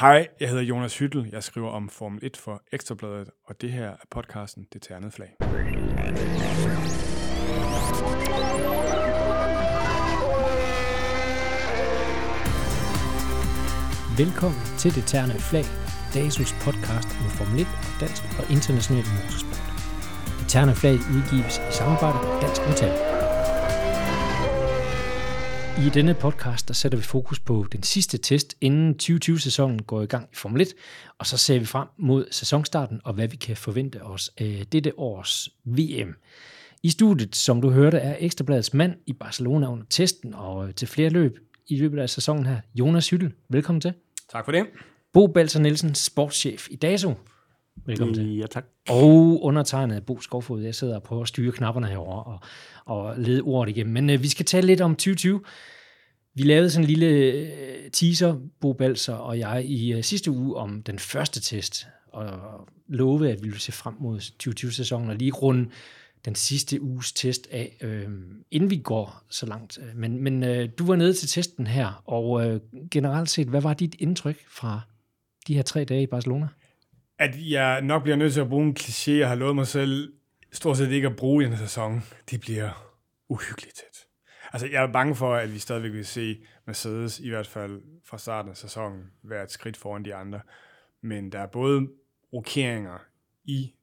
Hej, jeg hedder Jonas Hyttel. Jeg skriver om Formel 1 for Ekstrabladet, og det her er podcasten Det Ternede Flag. Velkommen til Det Ternede Flag, DASUS podcast om Formel 1 dansk og international motorsport. Det Ternede Flag udgives i samarbejde med Dansk Metal. I denne podcast der sætter vi fokus på den sidste test, inden 2020-sæsonen går i gang i Formel 1, og så ser vi frem mod sæsonstarten og hvad vi kan forvente os af dette års VM. I studiet, som du hørte, er Ekstrabladets mand i Barcelona under testen og til flere løb i løbet af sæsonen her, Jonas Hyttel. Velkommen til. Tak for det. Bo Balser Nielsen, sportschef i DASO. Velkommen til. Ja, tak. Og undertegnet Bo Skovfod. Jeg sidder og prøver at styre knapperne herovre og, og lede ordet igennem. Men øh, vi skal tale lidt om 2020. Vi lavede sådan en lille øh, teaser, Bo Balser og jeg, i øh, sidste uge om den første test. Og love, at vi ville se frem mod 2020-sæsonen og lige runde den sidste uges test af, øh, inden vi går så langt. Men, men øh, du var nede til testen her, og øh, generelt set, hvad var dit indtryk fra de her tre dage i Barcelona? At jeg nok bliver nødt til at bruge en kliché, jeg har lovet mig selv stort set ikke at bruge i den sæson. Det bliver uhyggeligt tæt. Altså, jeg er bange for, at vi stadigvæk vil se Mercedes, i hvert fald fra starten af sæsonen, være et skridt foran de andre. Men der er både rokeringer i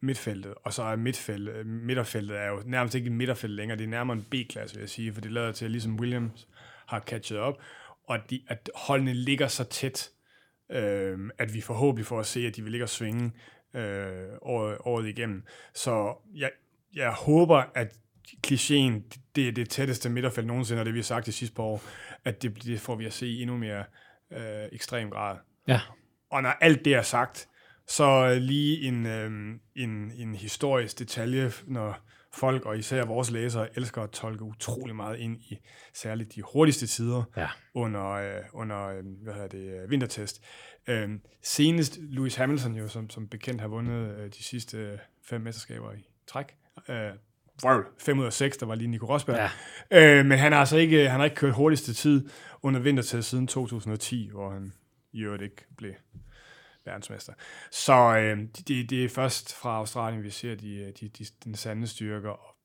midtfeltet, og så er midtfeltet, midterfeltet er jo nærmest ikke et midterfelt længere, det er nærmere en B-klasse, vil jeg sige, for det lader til, at ligesom Williams har catchet op, og de, at holdene ligger så tæt, øh, at vi forhåbentlig får at se, at de vil ligge og svinge øh, året, året igennem. Så jeg, jeg håber, at klichéen, det er det tætteste midterfelt nogensinde, og det vi har sagt de sidste par år, at det, det får vi at se i endnu mere øh, ekstrem grad. Ja. Og når alt det er sagt, så lige en, øh, en, en historisk detalje, når folk, og især vores læsere, elsker at tolke utrolig meget ind i særligt de hurtigste tider Ja. under, øh, under øh, hvad hedder det, øh, vintertest. Øh, senest Lewis Hamilton jo, som, som bekendt har vundet øh, de sidste øh, fem mesterskaber i træk. Øh, vrøvl, 5 ud af 6, der var lige Nico Rosberg. Ja. Øh, men han har altså ikke, han har ikke kørt hurtigste tid under vintertest siden 2010, hvor han i øvrigt ikke blev verdensmester. Så øh, det, det er først fra Australien, vi ser de, de, de, den sande styrker, og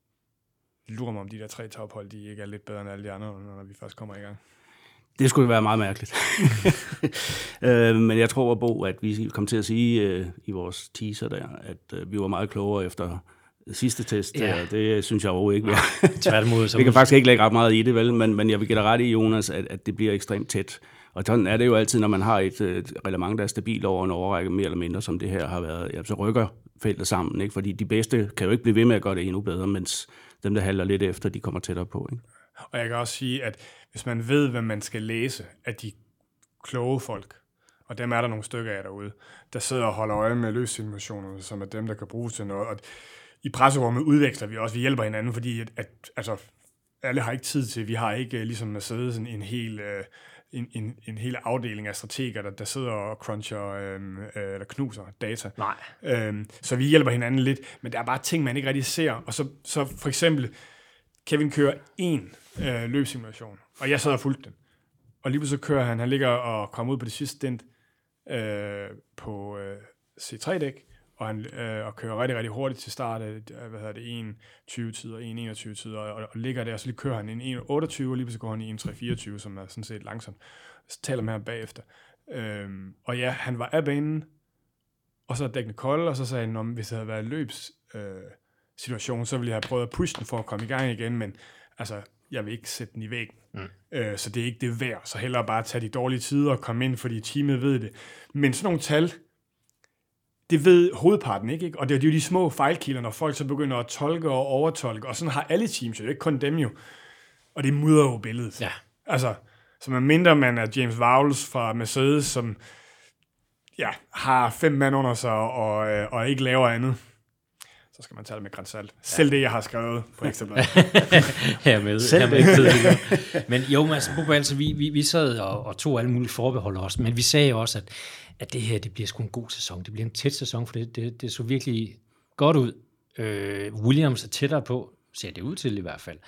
lurer mig om de der tre tophold, de ikke er lidt bedre end alle de andre, når vi først kommer i gang. Det skulle være meget mærkeligt. øh, men jeg tror, Bo, at vi kom til at sige øh, i vores teaser der, at øh, vi var meget klogere efter sidste test. Ja. Ja. Det synes jeg overhovedet ikke. Tværtimod, så vi kan faktisk ikke lægge ret meget i det, vel? Men, men jeg vil give dig ret i, Jonas, at, at det bliver ekstremt tæt. Og sådan er det jo altid, når man har et, et reglement, der er stabilt over en overrække, mere eller mindre, som det her har været. Ja, så rykker feltet sammen, ikke? fordi de bedste kan jo ikke blive ved med at gøre det endnu bedre, mens dem, der halter lidt efter, de kommer tættere på. Ikke? Og jeg kan også sige, at hvis man ved, hvad man skal læse af de kloge folk, og dem er der nogle stykker af derude, der sidder og holder øje med løssimulationerne, som er dem, der kan bruges til noget. Og i presserummet udveksler vi også, vi hjælper hinanden, fordi at, at altså, alle har ikke tid til, vi har ikke øh, ligesom Mercedes en, en hel... Øh, en, en, en hel afdeling af strateger, der, der sidder og cruncher øhm, øh, eller knuser data. Nej. Øhm, så vi hjælper hinanden lidt, men der er bare ting, man ikke rigtig ser. Og så, så for eksempel, Kevin kører en øh, løbsimulation, og jeg sad og fulgte den. Og lige pludselig kører han, han ligger og kommer ud på det sidste stint øh, på øh, C3-dæk, og han øh, og kører rigtig, rigtig hurtigt til start af, hvad hedder det, 1.20 tider, 1.21 tider, og, og, ligger der, og så lige kører han en 1.28, og lige pludselig går han i 1.324, som er sådan set langsomt. Så taler med ham bagefter. Øhm, og ja, han var af banen, og så dækkene kolde, og så sagde han, om hvis det havde været løbs øh, situation, så ville jeg have prøvet at pushe den for at komme i gang igen, men altså, jeg vil ikke sætte den i væggen. Mm. Øh, så det er ikke det værd, så hellere bare tage de dårlige tider og komme ind, fordi teamet ved det. Men sådan nogle tal, det ved hovedparten ikke, ikke? Og det er jo de små fejlkilder, når folk så begynder at tolke og overtolke, og sådan har alle teams jo, ikke kun dem jo. Og det mudrer jo billedet. Ja. Altså, så man mindre man er James Vowles fra Mercedes, som ja, har fem mand under sig og, øh, og ikke laver andet, så skal man tage det med grænsalt. Ja. Selv det, jeg har skrevet på Ekstrabladet. hermed. Selv hermed det. Men jo, Mads Bubba, altså, vi, vi, vi sad og, og tog alle mulige forbehold også, men vi sagde også, at, at det her, det bliver sgu en god sæson. Det bliver en tæt sæson, for det, det, det så virkelig godt ud. Øh, Williams er tættere på, ser det ud til i hvert fald.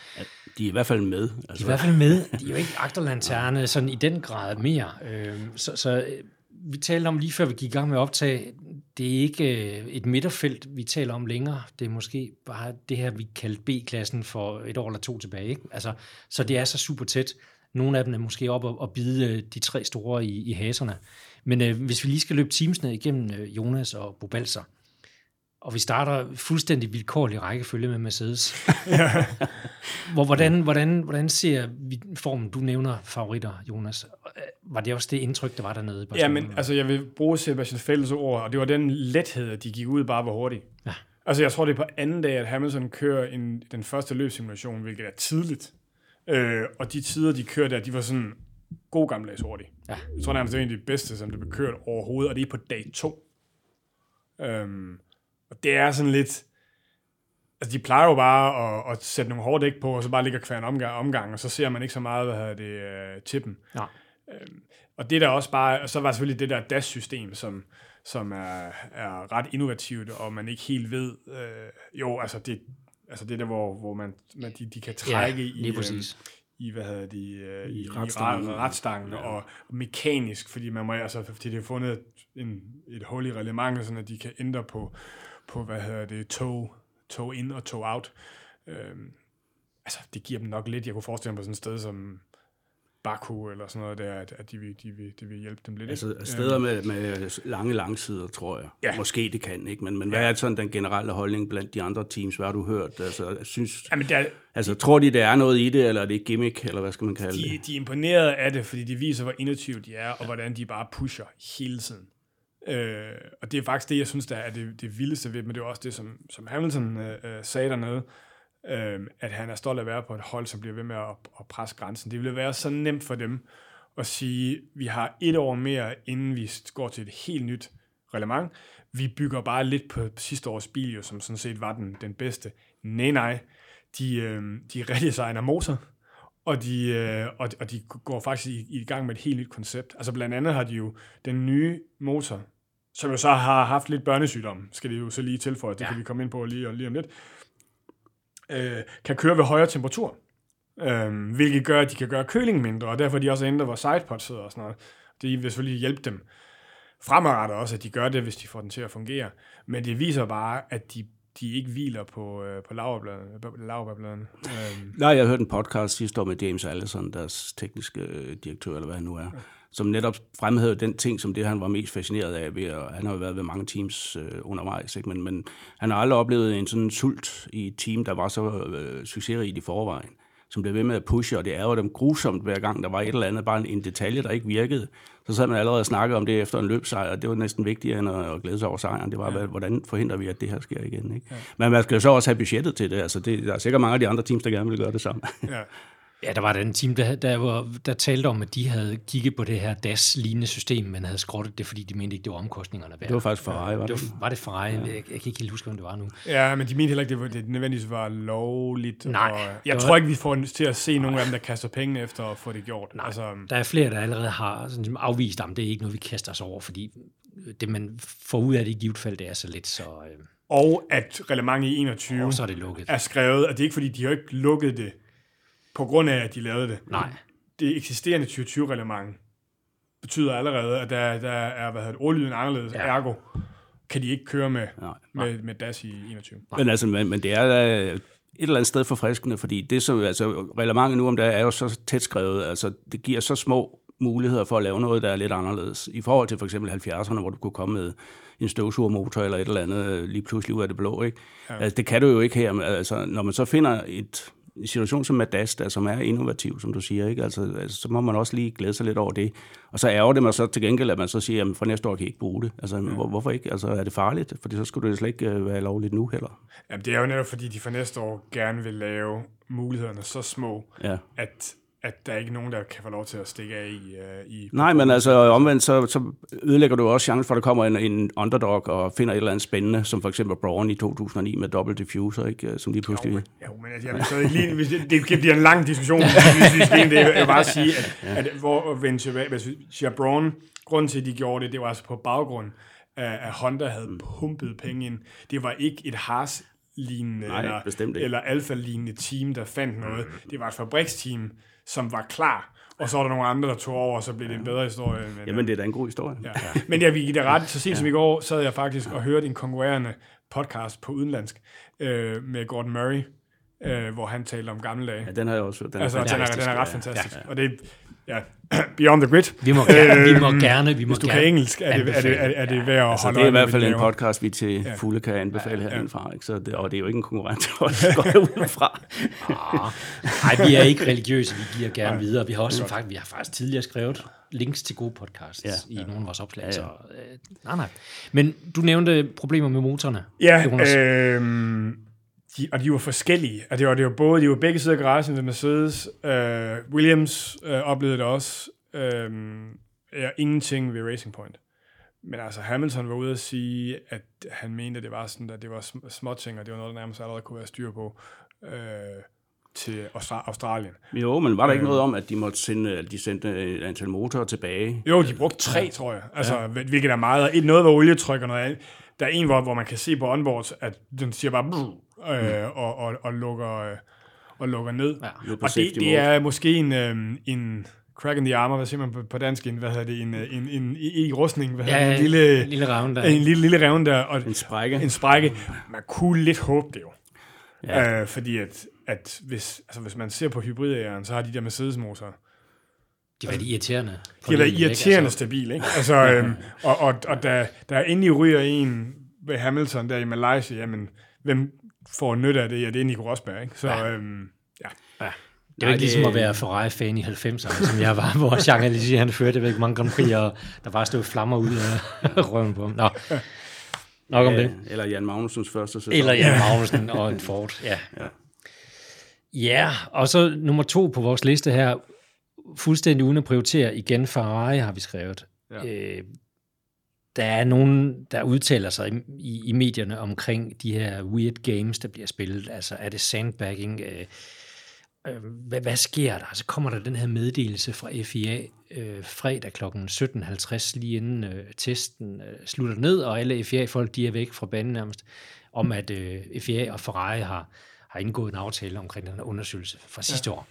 De er i hvert fald med. De Altså, er i hvert fald med. De er jo ikke agterlanterne sådan i den grad mere. Øh, så, så øh, vi talte om lige før vi gik i gang med at optage, det er ikke øh, et midterfelt, vi taler om længere. Det er måske bare det her, vi kaldte B-klassen for et år eller to tilbage. Ikke? Altså, så det er så super tæt. Nogle af dem er måske op og, og bide øh, de tre store i, i haserne. Men øh, hvis vi lige skal løbe teamsene igennem øh, Jonas og Bobalser, og vi starter fuldstændig vilkårlig rækkefølge med Mercedes. Hvor, hvordan, hvordan, hvordan ser vi formen, du nævner favoritter, Jonas? Var det også det indtryk, der var dernede? i Ja, men altså, jeg vil bruge Sebastian Fælles ord, og det var den lethed, de gik ud bare var hurtigt. Ja. Altså, jeg tror, det er på anden dag, at Hamilton kører en, den første løbsimulation, hvilket er tidligt. Øh, og de tider, de kører der, de var sådan god gammeldags hurtige. Ja. Jeg tror nærmest, det er en af de bedste, som det blev kørt overhovedet, og det er på dag to. Øhm, og det er sådan lidt... Altså, de plejer jo bare at, at sætte nogle hårde dæk på, og så bare ligge og kvære en omgang, omgang, og så ser man ikke så meget, hvad hedder det, uh, tippen. Ja. Øhm, og det er der også bare, og så var selvfølgelig det der DAS-system, som, som er, er ret innovativt, og man ikke helt ved, øh, jo, altså det, altså det der, hvor, hvor man, man de, de kan trække ja, i, øh, i, hvad hedder de, øh, i, i retstangen. retstangen, ja. og mekanisk, fordi man må, altså, fordi de har fundet en, et hul i reglementet, sådan at de kan ændre på, på hvad hedder det, tog, tog ind og tog out. Øhm, altså, det giver dem nok lidt. Jeg kunne forestille mig på sådan et sted som Baku eller sådan noget der, at, at de, vil, de, vil, de vil hjælpe dem lidt. Altså ikke? steder med, med lange langsider, tror jeg. Ja. Måske det kan, ikke? Men, men hvad er sådan den generelle holdning blandt de andre teams? Hvad har du hørt? Altså, synes, Jamen, der, altså, tror de, der er noget i det, eller er det gimmick, eller hvad skal man kalde de, det? de er imponeret af det, fordi de viser, hvor innovative de er, og hvordan de bare pusher hele tiden. Øh, og det er faktisk det, jeg synes, der er det, det vildeste ved men det er også det, som, som Hamilton øh, øh, sagde dernede, øh, at han er stolt af at være på et hold, som bliver ved med at, at presse grænsen. Det ville være så nemt for dem at sige, vi har et år mere, inden vi går til et helt nyt reglement. Vi bygger bare lidt på sidste års bil, jo, som sådan set var den, den bedste. Nej, nej. De, øh, de redesigner motor, og de, øh, og, og de går faktisk i, i gang med et helt nyt koncept. Altså blandt andet har de jo den nye motor, som jo så har haft lidt børnesygdom, skal det jo så lige tilføje, det ja. Kan vi komme ind på lige, lige om lidt, øh, kan køre ved højere temperatur, øh, hvilket gør, at de kan gøre kølingen mindre, og derfor de også ændret, hvor sidepods sidder og sådan noget. Det vil selvfølgelig hjælpe dem fremadrettet også, at de gør det, hvis de får den til at fungere. Men det viser bare, at de, de ikke hviler på, øh, på laverbladene. Øhm, Nej, jeg hørte en podcast sidste år med James Allison, deres tekniske øh, direktør, eller hvad han nu er, som netop fremhævede den ting, som det han var mest fascineret af ved, og han har jo været ved mange teams øh, undervejs, ikke? Men, men han har aldrig oplevet en sådan sult i et team, der var så øh, succesrigt i forvejen, som blev ved med at pushe, og det er jo dem grusomt hver gang, der var et eller andet, bare en, en detalje, der ikke virkede. Så sad man allerede og snakkede om det efter en løbsejr, og det var næsten vigtigere end at, at glæde sig over sejren. Det var, ja. hvordan forhindrer vi, at det her sker igen? Ikke? Ja. Men man skal jo så også have budgettet til det. Altså det. Der er sikkert mange af de andre teams, der gerne vil gøre det samme. ja. Ja, der var der en team, der, der, var, der talte om, at de havde kigget på det her DAS-lignende system, men havde skrottet det, fordi de mente ikke, det var omkostningerne værd. Det var faktisk Ferrari, var det? det var, var det Ferrari? Ja. Jeg, jeg kan ikke helt huske, hvem det var nu. Ja, men de mente heller ikke, det, var, det nødvendigvis var lovligt. Nej, Og jeg var- tror ikke, vi får til at se nogen af dem, der kaster penge efter at få det gjort. Nej, Altså, der er flere, der allerede har sådan, afvist, at det er ikke noget, vi kaster os over, fordi det, man får ud af det i givet fald, det er så lidt, så øh, og at reglementet i 21 og så er det lukket. er skrevet, og det er ikke fordi, de har ikke lukket det på grund af, at de lavede det. Nej, Det eksisterende 2020-reglement betyder allerede, at der, der er hvad hedder det, ordlyden anderledes, ja. Ergo kan de ikke køre med, Nej. med, med DAS i 21. Men, altså, men, men det er et eller andet sted forfriskende, fordi det så, altså, reglementet nu om det er jo så tæt skrevet, altså det giver så små muligheder for at lave noget, der er lidt anderledes. I forhold til for eksempel 70'erne, hvor du kunne komme med en støvsugermotor eller et eller andet øh, lige pludselig ud af det blå. Ikke? Ja. Altså, det kan du jo ikke her. Men, Altså, når man så finder et, situation som Madas, der, som er innovativ, som du siger, ikke? Altså, altså, så må man også lige glæde sig lidt over det. Og så ærger det mig så til gengæld, at man så siger, at fra næste år kan I ikke bruge det. Altså, ja. hvor, hvorfor ikke? Altså, er det farligt? Fordi så skulle det slet ikke øh, være lovligt nu heller. Jamen, det er jo netop, fordi de for næste år gerne vil lave mulighederne så små, Ja. at, at der er ikke nogen, der kan få lov til at stikke af i... Uh, i Nej, men altså omvendt, så, så ødelægger du også chancen for, at der kommer en, en underdog og finder et eller andet spændende, som for eksempel Braun i 2009 med dobbelt diffuser, ikke? som lige pludselig... Jo, men, jo, men altså, jeg vil ikke lige, hvis det, det bliver en lang diskussion, hvis vi skal det. Jeg vil bare sige, at, ja. at hvor at vende tilbage, hvis vi siger Braun, grunden til, at de gjorde det, det var altså på baggrund af, at Honda havde pumpet penge ind. Det var ikke et Haas lignende Nej, eller, eller Alfa-lignende team, der fandt noget. Det var et fabriksteam, som var klar. og så var der nogle andre, der tog over, og så blev det en bedre historie. Men, Jamen, det er da en god historie. ja. Men jeg vil give dig ret, så sent som i går, sad jeg faktisk og hørte en konkurrerende podcast på udenlandsk øh, med Gordon Murray, øh, hvor han talte om gamle dage. Ja, den har jeg også hørt. Den er altså, den er, fantastisk. den er ret Ja. fantastisk. Ja, ja. Og det ja, Beyond the Grid. Vi må gerne, vi må Øhm, gerne, vi må Hvis du gerne kan engelsk, er det, er det, er, er det værd at Altså, holde det er i hvert fald en podcast, vi til fulde kan anbefale Ja. herindefra. Ikke? Så det, og det er jo ikke en konkurrent, også går jeg ud fra. Nej, vi er ikke religiøse, vi giver gerne videre. Vi har også faktisk, vi har faktisk tidligere skrevet links til gode podcasts ja, Ja. i nogle af vores opslag. Ja, Ja, ja. ja. Så, øh, nej, nej. Men du nævnte problemer med motorerne. Ja, Jonas. øh, de, og de var forskellige. Og det var, det var både, de var begge sider af garagen ved Mercedes. Øh, Williams øh, oplevede det også. Øh, ja, ingenting ved Racing Point. Men altså, Hamilton var ude at sige, at han mente, at det var sådan, at det var sm- småting, og det var noget, der nærmest allerede kunne være styr på øh, til Austra- Australien. Jo, men var der ikke Øh. noget om, at de måtte sende, de sendte et antal motorer tilbage? Jo, de brugte tre, tror jeg. Altså, ja. hvilket er meget. Et, noget var olietryk, og noget andet. Der er en, hvor, hvor man kan se på onboards, at den siger bare brrr, øh, og, og, og, lukker, øh, og lukker ned. Ja. Og det, det er måske en, øh, en crack in the armor, hvad siger man på, på dansk? En, hvad hedder det? En, øh, en, en, en i rustning, hvad hedder Ja, det? En lille, lille ravn der. en lille, lille revne der, og En sprække. en sprække. Man kunne lidt håbe det jo. Ja. Øh, fordi at, at hvis, altså hvis man ser på hybridæren, så har de der Mercedes-motorer, De har været irriterende. de har været Ikke? irriterende Altså, stabile, ikke? Altså, øhm, og, og, og der, der endelig ryger en ved Hamilton der i Malaysia, jamen, hvem får nytte af det? Ja, det er Nico Rosberg, ikke? Så, Ja. øhm, ja. det er jo ikke ligesom at være Ferrari-fan i 90'erne, som jeg var, hvor Jean Alesi, han førte, ikke, mange Grand Prix, og der bare stod flammer ud af røven på ham. Nå, nok om det. Ja, eller Jan Magnusens første sæson. Eller Jan Magnussen og en Ford, ja. Ja. Ja, og så nummer to på vores liste her, fuldstændig uden at prioritere, igen Ferrari har vi skrevet. Ja. Øh, der er nogen, der udtaler sig i, i, i medierne omkring de her weird games, der bliver spillet. Altså, er det sandbagging? Øh, øh, hvad, hvad sker der? Altså, kommer der den her meddelelse fra FIA øh, fredag kl. 17.50, lige inden øh, testen øh, slutter ned, og alle FIA-folk, de er væk fra banen nærmest, om at øh, FIA og Ferrari har, har indgået en aftale omkring den her undersøgelse fra sidste ja. år.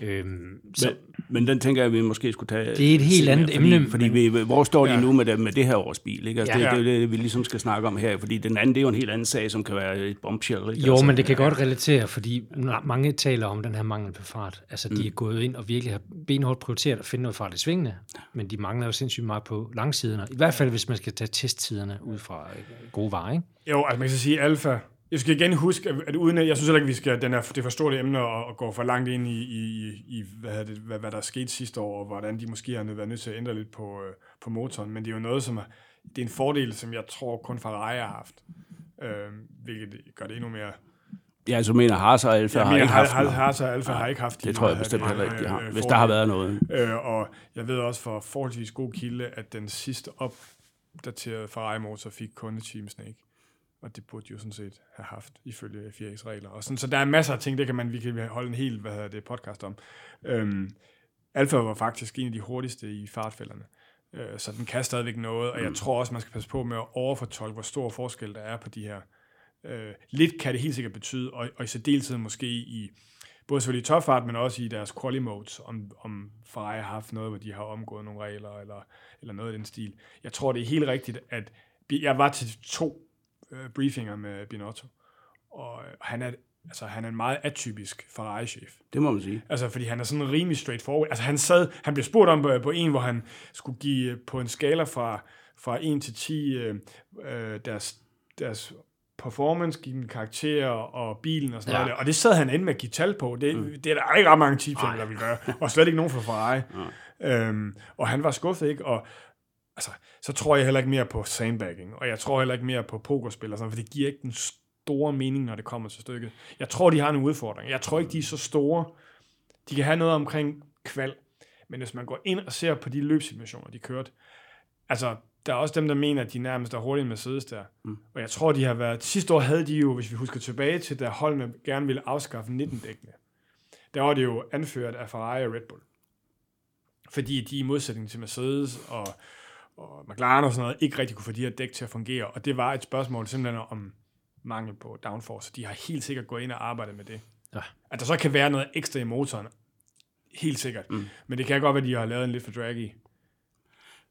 Øhm, så, Men, men den tænker jeg, at vi måske skulle tage... Det er et helt andet fordi, emne, Fordi men- vi, hvor står de Ja. nu med det, med det her års bil? Ikke? Altså, Ja. ja. det, det, er det, vi ligesom skal snakke om her, fordi den anden, det er jo en helt anden sag, som kan være et bombshell. Ikke? Jo, altså, men det kan godt relatere, fordi mange taler om den her mangel på fart. Altså, de er gået ind og virkelig har benhårdt prioriteret at finde noget fart i svingene, men de mangler jo sindssygt meget på langsiderne. I hvert fald, hvis man skal tage testtiderne ud fra øh, gode varer, ikke? Jo, altså man kan så sige Alfa. Jeg skal igen huske, at- at uden at, jeg synes heller ikke, vi skal, den er, det er for stort et emne og, og gå for langt ind i, i, i hvad, det, hvad, hvad, der er sket sidste år, og hvordan de måske har været nødt til at ændre lidt på, øh, på motoren. Men det er jo noget, som er, det er en fordel, som jeg tror kun Ferrari har haft. Øh, hvilket gør det endnu mere... Ja, altså mener Haas og Alfa Jeg har ikke haft har, har, har Alfa har ikke haft de Det tror jeg bestemt heller ikke, de har. øh, Hvis der har været noget. Øh, og jeg ved også for forholdsvis god kilde, at den sidste opdaterede Ferrari-motor fik kun Team Snake. Og det burde de jo sådan set have haft, ifølge FIA's regler. Og sådan, så der er masser af ting, det kan man, vi kan holde en hel hvad hedder det, podcast om. Øhm, Alfa var faktisk en af de hurtigste i fartfælderne. Øh, så den kan stadigvæk noget, og jeg tror også, man skal passe på med at overfortolke, hvor stor forskel der er på de her. Øh, lidt kan det helt sikkert betyde, og, og i særdeleshed måske i, både selvfølgelig i topfart, men også i deres quali modes, om, om Ferrari har haft noget, hvor de har omgået nogle regler, eller, eller noget af den stil. Jeg tror, det er helt rigtigt, at jeg var til to øh, briefinger med Binotto, og øh, han er, altså, han er en meget atypisk Ferrari-chef. Det må man sige. Altså, fordi han er sådan rimelig straightforward. Altså, han sad, han blev spurgt om på, på en, hvor han skulle give øh, på en skala fra, fra 1 til 10 øh, øh, deres, deres performance, give dem karakterer og bilen og sådan Ja. noget. Og det sad han inde med at give tal på. Det, mm. det er der ikke ret mange teamfælder, der vil gøre. Og slet ikke nogen fra Ferrari. Øhm, og han var skuffet, ikke? Og altså, så tror jeg heller ikke mere på sandbagging. Og jeg tror heller ikke mere på pokerspil og sådan, for det giver ikke den store mening, når det kommer til stykket. Jeg tror, de har nogle udfordringer. Jeg tror ikke, de er så store. De kan have noget omkring kval. Men hvis man går ind og ser på de løbssimulationer, de kørte, altså, der er også dem, der mener, at de nærmest er hurtige med Mercedes der. Mm. Og jeg tror, de har været... Sidste år havde de jo, hvis vi husker tilbage til, da holdene gerne ville afskaffe 19-dækkene. Der var det jo anført af Ferrari og Red Bull. Fordi de i modsætning til Mercedes og, og McLaren og sådan noget, ikke rigtig kunne få de her dæk til at fungere. Og det var et spørgsmål simpelthen om mangel på downforce. De har helt sikkert gået ind og arbejdet med det. Ja. At der så kan være noget ekstra i motoren, helt sikkert. Mm. Men det kan godt være, at de har lavet en lidt for draggy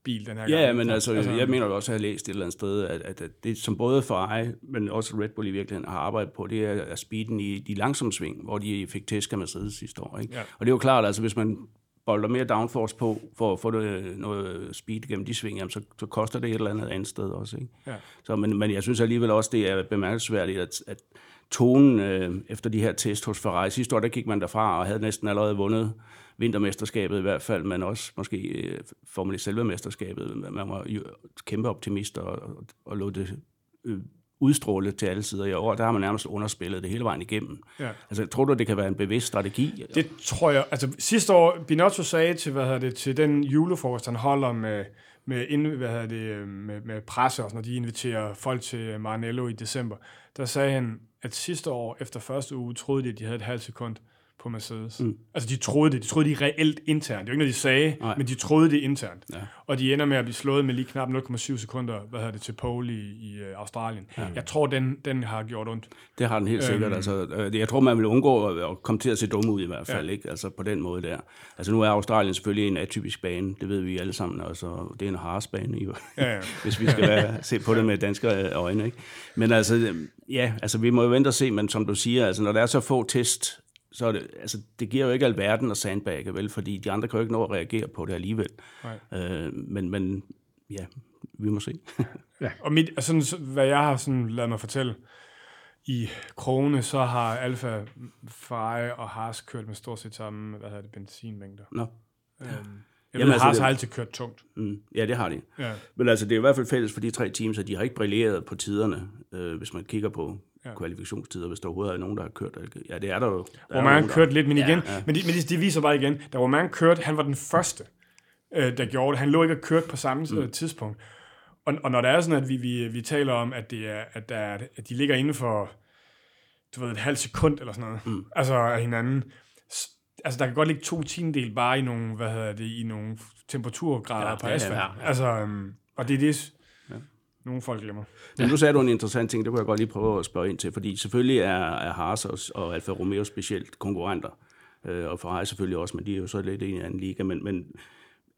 bil den her Ja, gang. men altså, altså, jeg mener også, at jeg har læst et eller andet sted, at, at, at det, som både Ferrari, men også Red Bull i virkeligheden har arbejdet på, det er, er speeden i de langsomme sving, hvor de fik tæsk af Mercedes sidste år. Ikke? Ja. Og det er jo klart, altså hvis man bolder mere downforce på, for at få det, noget speed gennem de sving, jamen, så, så koster det et eller andet andet sted også. Ikke? Ja. Så, men, men jeg synes alligevel også, det er bemærkelsesværdigt, at, at tonen øh, efter de her test hos Ferrari, sidste år, der gik man derfra og havde næsten allerede vundet vintermesterskabet i hvert fald, men også måske øh, Formel 1 selve mesterskabet. Man var jo kæmpe optimist og, og, og lod det øh, udstråle til alle sider i år. Der har man nærmest underspillet det hele vejen igennem. Ja. Altså, tror du, det kan være en bevidst strategi? Det tror jeg. Altså sidste år, Binotto sagde til, hvad hedder det, til den julefrokost, han holder med, med, hvad hedder det, med, med presse, også, når de inviterer folk til Maranello i december, der sagde han, at sidste år, efter første uge, troede de, at de havde et halvt sekund på Mercedes. Mm. Altså, de troede det. De troede det reelt internt. Det er jo ikke noget, de sagde, Nej. men de troede det internt. Ja. Og de ender med at blive slået med lige knap 0,7 sekunder, hvad hedder det, til pole i, i øh, Australien. Ja. Jeg tror, den, den har gjort ondt. Det har den helt sikkert. Øhm. Altså, øh, jeg tror, man vil undgå at, komme til at se dumme ud i hvert fald, ja. ikke? Altså på den måde der. Altså nu er Australien selvfølgelig en atypisk bane, det ved vi alle sammen, altså det er en harsbane, jo. Ja, ja. hvis vi skal være, se på det med danske øjne, ikke? Men altså, øh, ja, altså vi må jo vente og se, men som du siger, altså når der er så få test, så er det, altså, det giver jo ikke alverden at sandbagge, vel? Fordi de andre kan jo ikke nå at reagere på det alligevel. Nej. Øh, men, men ja, vi må se. Og mit, og sådan, så- hvad jeg har sådan lavet mig fortælle, i krone, så har Alfa, Ferrari og Haas kørt med stort set samme, hvad hedder det, benzinmængder. Nå. Øhm, jeg Jamen, ved, altså, Haas det- har altid kørt tungt. Mm, ja, det har de. Ja. Men altså, det er i hvert fald fælles for de tre teams, at de har ikke brilleret på tiderne, øh, hvis man kigger på Ja. ja. kvalifikationstider, hvis der overhovedet er nogen, der har kørt. Ja, det er der jo. Der er Romain nogen, der- kørte lidt, men igen, ja, men, de, men de, de viser bare igen, da Romain kørte, han var den første, øh, der gjorde det. Han lå ikke og kørte på samme mm. tidspunkt. Og, og når der er sådan, at vi, vi, vi taler om, at, det er, at, der er, at de ligger inden for du ved, et halvt sekund eller sådan noget, mm. altså af hinanden, altså der kan godt ligge to tiendel bare i nogle, hvad hedder det, i nogle temperaturgrader Ja, ja, på ja, ja, asfalt. ja, Ja, ja. Altså, um, og det er det, ja. Nogle folk glemmer. Men nu sagde du en interessant ting, det kunne jeg godt lige prøve at spørge ind til, fordi selvfølgelig er, er Haas og, og Alfa Romeo specielt konkurrenter, øh, og Ferrari selvfølgelig også, men de er jo så lidt i en anden liga, men, men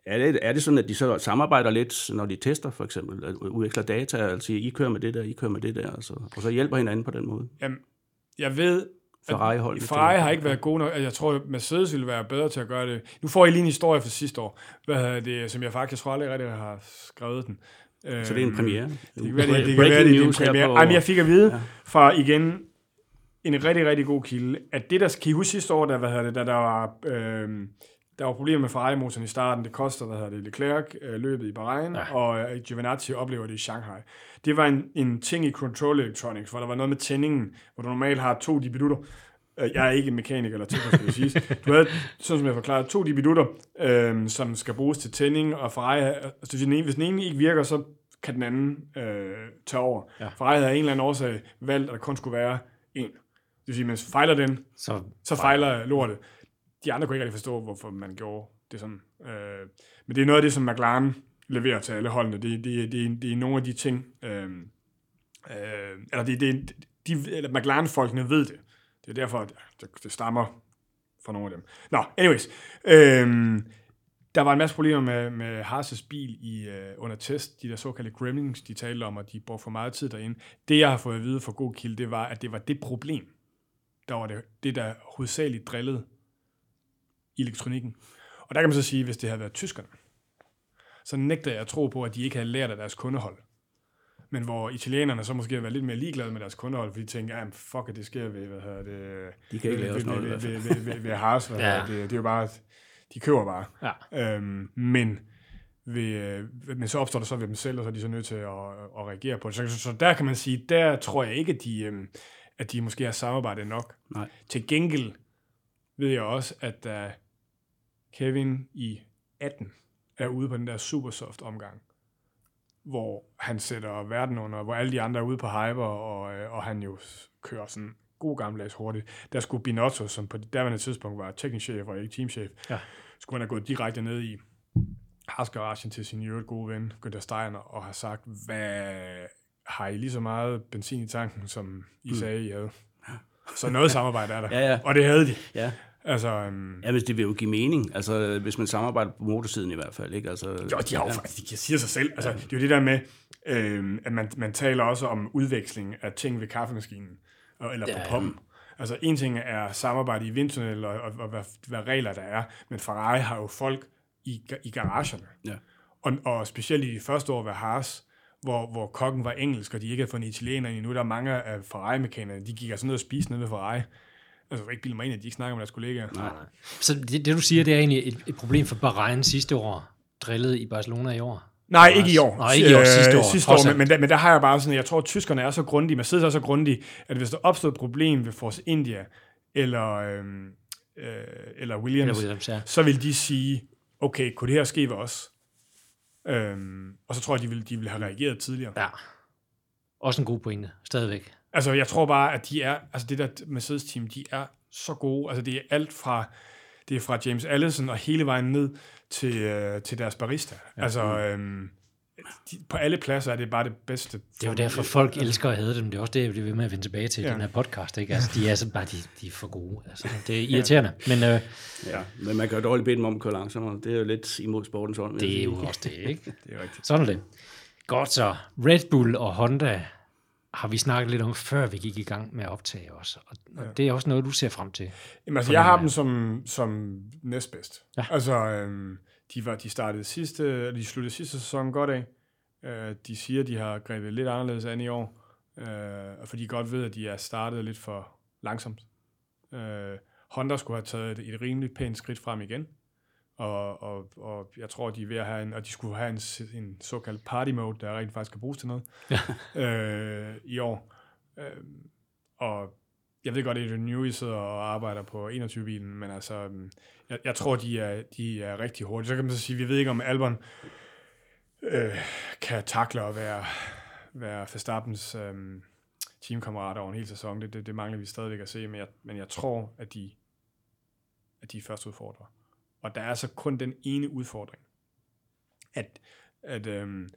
er det, er det sådan, at de så samarbejder lidt, når de tester for eksempel, at udveksler data, altså I kører med det der, I kører med det der, altså, og så hjælper hinanden på den måde? Jamen, jeg ved, Ferrari-hold. Ferrari har ikke været god nok. Altså, Jeg tror, Mercedes ville være bedre til at gøre det. Nu får jeg lige en historie fra sidste år, hvad det, som jeg faktisk tror aldrig rigtig har skrevet den. Så det er en premiere? Det kan være, det, det, kan Breaking være, det, det er en premiere. på- Ej, men jeg fik at vide fra igen en rigtig, rigtig god kilde, at det der, kan I huske sidste år, der, hvad hedder det, der, der var, øh, der var problemer med Ferrari-motoren i starten, det koster, hvad hedder det, Leclerc øh, løbet i Bahrain, ja. og øh, Giovinazzi oplever det i Shanghai. Det var en, en ting i Control Electronics, hvor der var noget med tændingen, hvor du normalt har to dibidutter, Øh, jeg er ikke mekaniker eller tekniker, skal det siges. Du havde, sådan som jeg forklarede, to dibidutter, øh, som skal bruges til tænding, og Ferrari, altså, hvis, den ene, hvis den ene ikke virker, så kan den anden øh, tage over. Ja. Ferrari havde af en eller anden årsag valgt, at der kun skulle være en. Det vil sige, hvis fejler den, Så så fejler lortet. De andre kunne ikke rigtig forstå, hvorfor man gjorde det sådan. Øh, men det er noget af det, som McLaren leverer til alle holdene. Det, det, det, det er nogle af de ting, øh, øh, eller det, det, de, eller McLaren-folkene ved det. Det er derfor, at det, det stammer fra nogle af dem. Nå, anyways. Øhm, der var en masse problemer med, med Harses bil i, øh, under test. De der såkaldte gremlings, de talte om, at de brugte for meget tid derinde. Det, jeg har fået at vide fra god kilde, det var, at det var det problem, der var det, det der hovedsageligt drillede i elektronikken. Og der kan man så sige, hvis det havde været tyskerne, så nægter jeg at tro på, at de ikke havde lært af deres kundehold. Men hvor italienerne så måske har været lidt mere ligeglade med deres kundehold, fordi de tænker, ja, fuck, det sker ved, hvad hedder det... De kan ikke lave ved, sådan noget i ved, hvert ved, fald. ved, ved, ved Haas, hvad Ja. det, det er jo bare, de køber bare. ja. Øhm, men, ved, øh, men så opstår der så ved dem selv, og så er de så nødt til at, at reagere på det. Så, så, så der kan man sige, der tror jeg ikke, at de, øhm, at de måske har samarbejdet nok. Nej. Til gengæld ved jeg også, at da Kevin i 18 er ude på den der Supersoft omgang, hvor han sætter verden under, hvor alle de andre er ude på hyper, og, øh, og han jo kører sådan god gammeldags hurtigt. Der skulle Binotto, som på det daværende tidspunkt var teknisk chef og ikke teamchef, Ja. skulle han have gået direkte ned i Haas-garagen til sin øvrigt gode ven, Günther Steiner, og har sagt, hvad har I lige så meget benzin i tanken, som I mm. sagde, I havde? Så noget samarbejde er der. Ja, ja. Og det havde de. Ja. Altså, øhm, Ja, hvis det vil jo give mening. Altså, hvis man samarbejder på motorsiden i hvert fald, ikke? Altså, jo, de har jo faktisk, de siger sig selv. Altså, det er jo det der med, øhm, at man, man taler også om udveksling af ting ved kaffemaskinen, og, eller på Ja, ja. poppen. Altså, en ting er samarbejde i vindtunnel, og, og, og hvad, hvad regler der er, men Ferrari har jo folk i, i garagerne. Ja. Og, og specielt i de første år ved Haas, hvor, hvor kokken var engelsk, og de ikke havde fundet italiener endnu, der er mange af Ferrari-mekanerne, de gik altså ned og spiste nede ved Ferrari. Altså, ikke bilde mig ind, at de ikke snakker med deres kollegaer. Nej. Så det, det, du siger, det er egentlig et, et problem for Bahrain sidste år, drillet i Barcelona i år. Nej, ikke i år. Nej, ikke i år, Øh, sidste år, Sidste år men, men, der, men der har jeg bare sådan, jeg tror, at tyskerne er så grundige, Mercedes er så grundige, at hvis der opstår et problem ved Force India, eller, øhm, øh, eller Williams, Eller Williams, ja. så vil de sige, okay, kunne det her ske ved os? Øhm, og så tror jeg, de vil, de vil have reageret tidligere. Ja. Også en god pointe, stadigvæk. Altså, jeg tror bare, at de er, altså det der Mercedes-team, de er så gode. Altså, det er alt fra, det er fra James Allison og hele vejen ned til, øh, til deres barista. Ja. Altså, øhm, de, på alle pladser er det bare det bedste. Det er jo derfor, folk elsker at have dem. Det er også det, jeg bliver ved med at vende tilbage til ja. Ja. den her podcast. Ikke? Altså, de er sådan bare, de, de er for gode. Altså, det er irriterende. Men øh, Ja, men man kan jo dårligt bede dem om at køre langsommere. Det er jo lidt imod sportens ånd. det er jo også det, ikke? Det er rigtigt. Sådan er det. Godt så. Red Bull og Honda har vi snakket lidt om, før vi gik i gang med at optage os. Og, og ja. det er også noget, du ser frem til. Jamen, altså, jeg har dem som, som næstbedst. Ja. Altså, øhm, de, var, de startede sidste, de sluttede sidste sæson godt af. Øh, de siger, de har grebet lidt anderledes an i år, øh, og fordi de godt ved, at de er startet lidt for langsomt. Øh, Honda skulle have taget et, et rimeligt pænt skridt frem igen, og, og, og jeg tror, de er ved at have en, og de skulle have en, en såkaldt party mode, der rent faktisk kan bruges til noget øh, i år. Øh, og jeg ved godt, at Newey sidder og arbejder på 21-bilen, men altså, øhm, jeg, jeg tror, de er, de er rigtig hurtige. Så kan man så sige, vi ved ikke, om Albon øh, kan takle at være, være Verstappens øh, teamkammerat over en hel sæson. Det, det, det mangler vi stadigvæk at se, men jeg, men jeg tror, at de, at de er første udfordrer. Og der er så kun den ene udfordring, at, at øhm,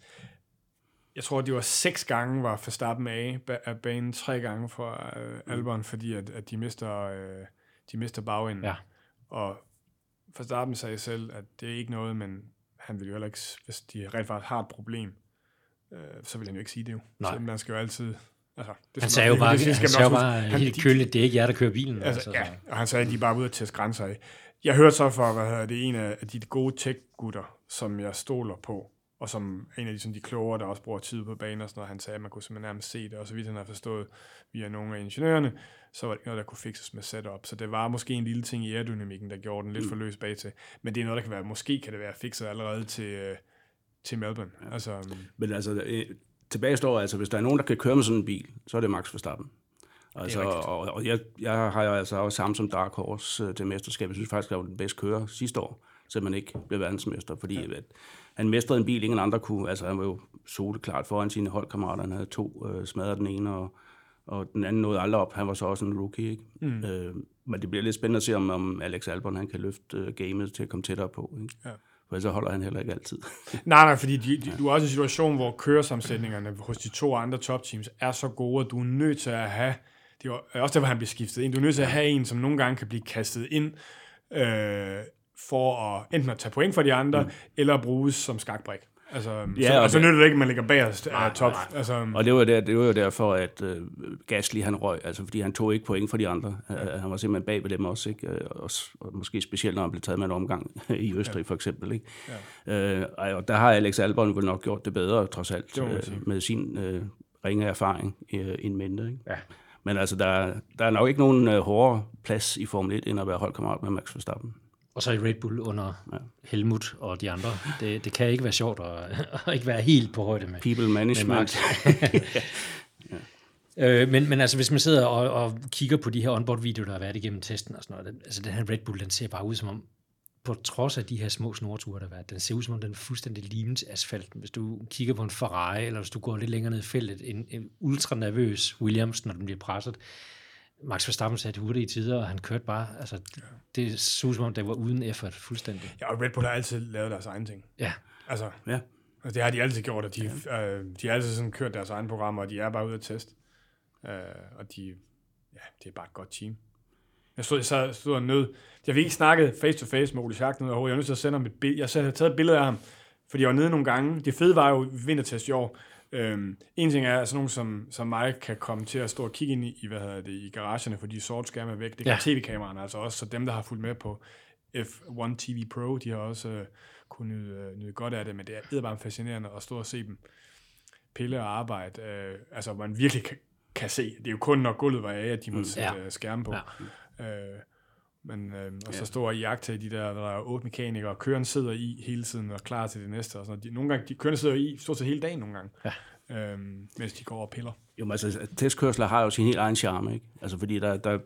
jeg tror, det var seks gange, var Verstappen af, af banen, tre gange for øh, Albon, fordi at, at de mister, øh, de mister bagenden. Ja. Og Verstappen sagde selv, at det er ikke noget, men han vil jo heller ikke, hvis de rent faktisk har et problem, øh, så vil han jo ikke sige det jo. Nej. Så man skal jo altid... Altså, det Han sagde jo bare, det han sagde bare. Han- helt køligt, det er ikke jer, der kører bilen. Altså, Altså, ja, og han sagde, at de er bare ude at teste grænser af. Jeg hørte så for, hvad hedder det, en af de gode tech-gutter, som jeg stoler på, og som en af de, sådan, de klogere, der også bruger tid på banen og sådan noget, han sagde, at man kunne simpelthen nærmest se det, og så vidt han har forstået via nogle af ingeniørerne, så var det ikke noget, der kunne fikses med setup. Så det var måske en lille ting i aerodynamikken, der gjorde den lidt for løs bag til. Men det er noget, der kan være, måske kan det være fikset allerede til, øh, til Melbourne. Ja. Altså, øhm, Men altså, tilbage står altså, hvis der er nogen, der kan køre med sådan en bil, så er det Max Verstappen. Altså, og, og jeg, jeg har jo altså også ham som Dark Horse øh, til mesterskab. Jeg synes faktisk, at han var den bedste kører sidste år, så man ikke blev verdensmester, fordi ja. at han mestrede en bil, ingen andre kunne. Altså, han var jo soleklart foran sine holdkammerater. Han havde to øh, smadret den ene, og, og den anden nåede aldrig op. Han var så også en rookie, ikke? Mm. Øh, men det bliver lidt spændende at se, om, om Alex Albon han kan løfte øh, gamet til at komme tættere på, ikke? Ja. For så holder han heller ikke altid. Nej, nej, fordi de, de, du er også i en situation, hvor køresammensætningerne hos de to andre topteams er så gode, at du er nødt til at have, det er også derfor, han bliver skiftet ind, du er nødt til at have en, som nogle gange kan blive kastet ind, øh, for at enten at tage point for de andre, mm. eller bruges som skakbrik. Altså, ja, så, og så det- nytter det ikke, at man ligger bagerst af top. Altså, Og det var, der, det var jo derfor, at øh, Gasly han røg, altså fordi han tog ikke point for de andre. Ja. Han var simpelthen bag ved dem også, ikke? Øh, Og, og måske specielt, når han blev taget med en omgang i Østrig ja. for eksempel. Ikke? Ja. Øh, og der har Alex Albon vel nok gjort det bedre, trods alt, øh, med sin øh, ringe erfaring øh, in mente. Ikke? Ja. Men altså, der, der er nok ikke nogen øh, hårdere plads i Formel 1, end at være holdkammerat med Max Verstappen. Og så i Red Bull under ja. Helmut og de andre. Det, det kan ikke være sjovt at, at ikke være helt på højde med. People med management. Max. øh, men, men altså, hvis man sidder og, og kigger på de her onboard-videoer, der har været igennem testen og sådan noget, den, altså den her Red Bull, den ser bare ud som om, på trods af de her små snorture, der har været, den ser ud som om, den er fuldstændig limet asfalten. Hvis du kigger på en Ferrari, eller hvis du går lidt længere ned i feltet, en, en ultra nervøs Williams, når den bliver presset. Max Verstappen satte hurtigt i tider, og han kørte bare, altså, det så som om, det var uden effort fuldstændig. ja, og Red Bull har altid lavet deres egen ting. Ja, Altså, Ja. altså det har de altid gjort, og de, øh, de har altid sådan kørt deres egne programmer, og de er bare ude at teste. Øh, og de, ja, det er bare et godt team. Jeg stod, jeg sad, stod og nød. Jeg fik ikke snakket face to face med Ole Schack noget overhovedet. Jeg er nødt til at sende ham et billede. Jeg havde taget et billede af ham, fordi jeg var nede nogle gange. Det fede var jo vintertest i år. Øhm, en ting er, at sådan nogen som, som mig kan komme til at stå og kigge ind i, hvad hedder det, i garagerne, fordi sorte skærme er væk. Det kan Ja. tv-kameraerne altså også, så dem, der har fulgt med på F1 TV Pro, de har også øh, kunnet nyde, øh, nyde godt af det, men det er bare fascinerende at stå og se dem pille og arbejde. Øh, altså, man virkelig kan, kan se. Det er jo kun, når gulvet var af, at de måtte sætte Ja. ja. skærme på. Ja. Øh, men, øh, og så stå og jagte de der, der er otte mekanikere, og køren sidder i hele tiden og klar til det næste. Og sådan. De, nogle gange, de kørende sidder i stort set hele dagen nogle gange, Ja. øhm, mens de går og piller. Jo, men altså, testkørsler har jo sin helt egen charme, ikke? Altså, fordi der, der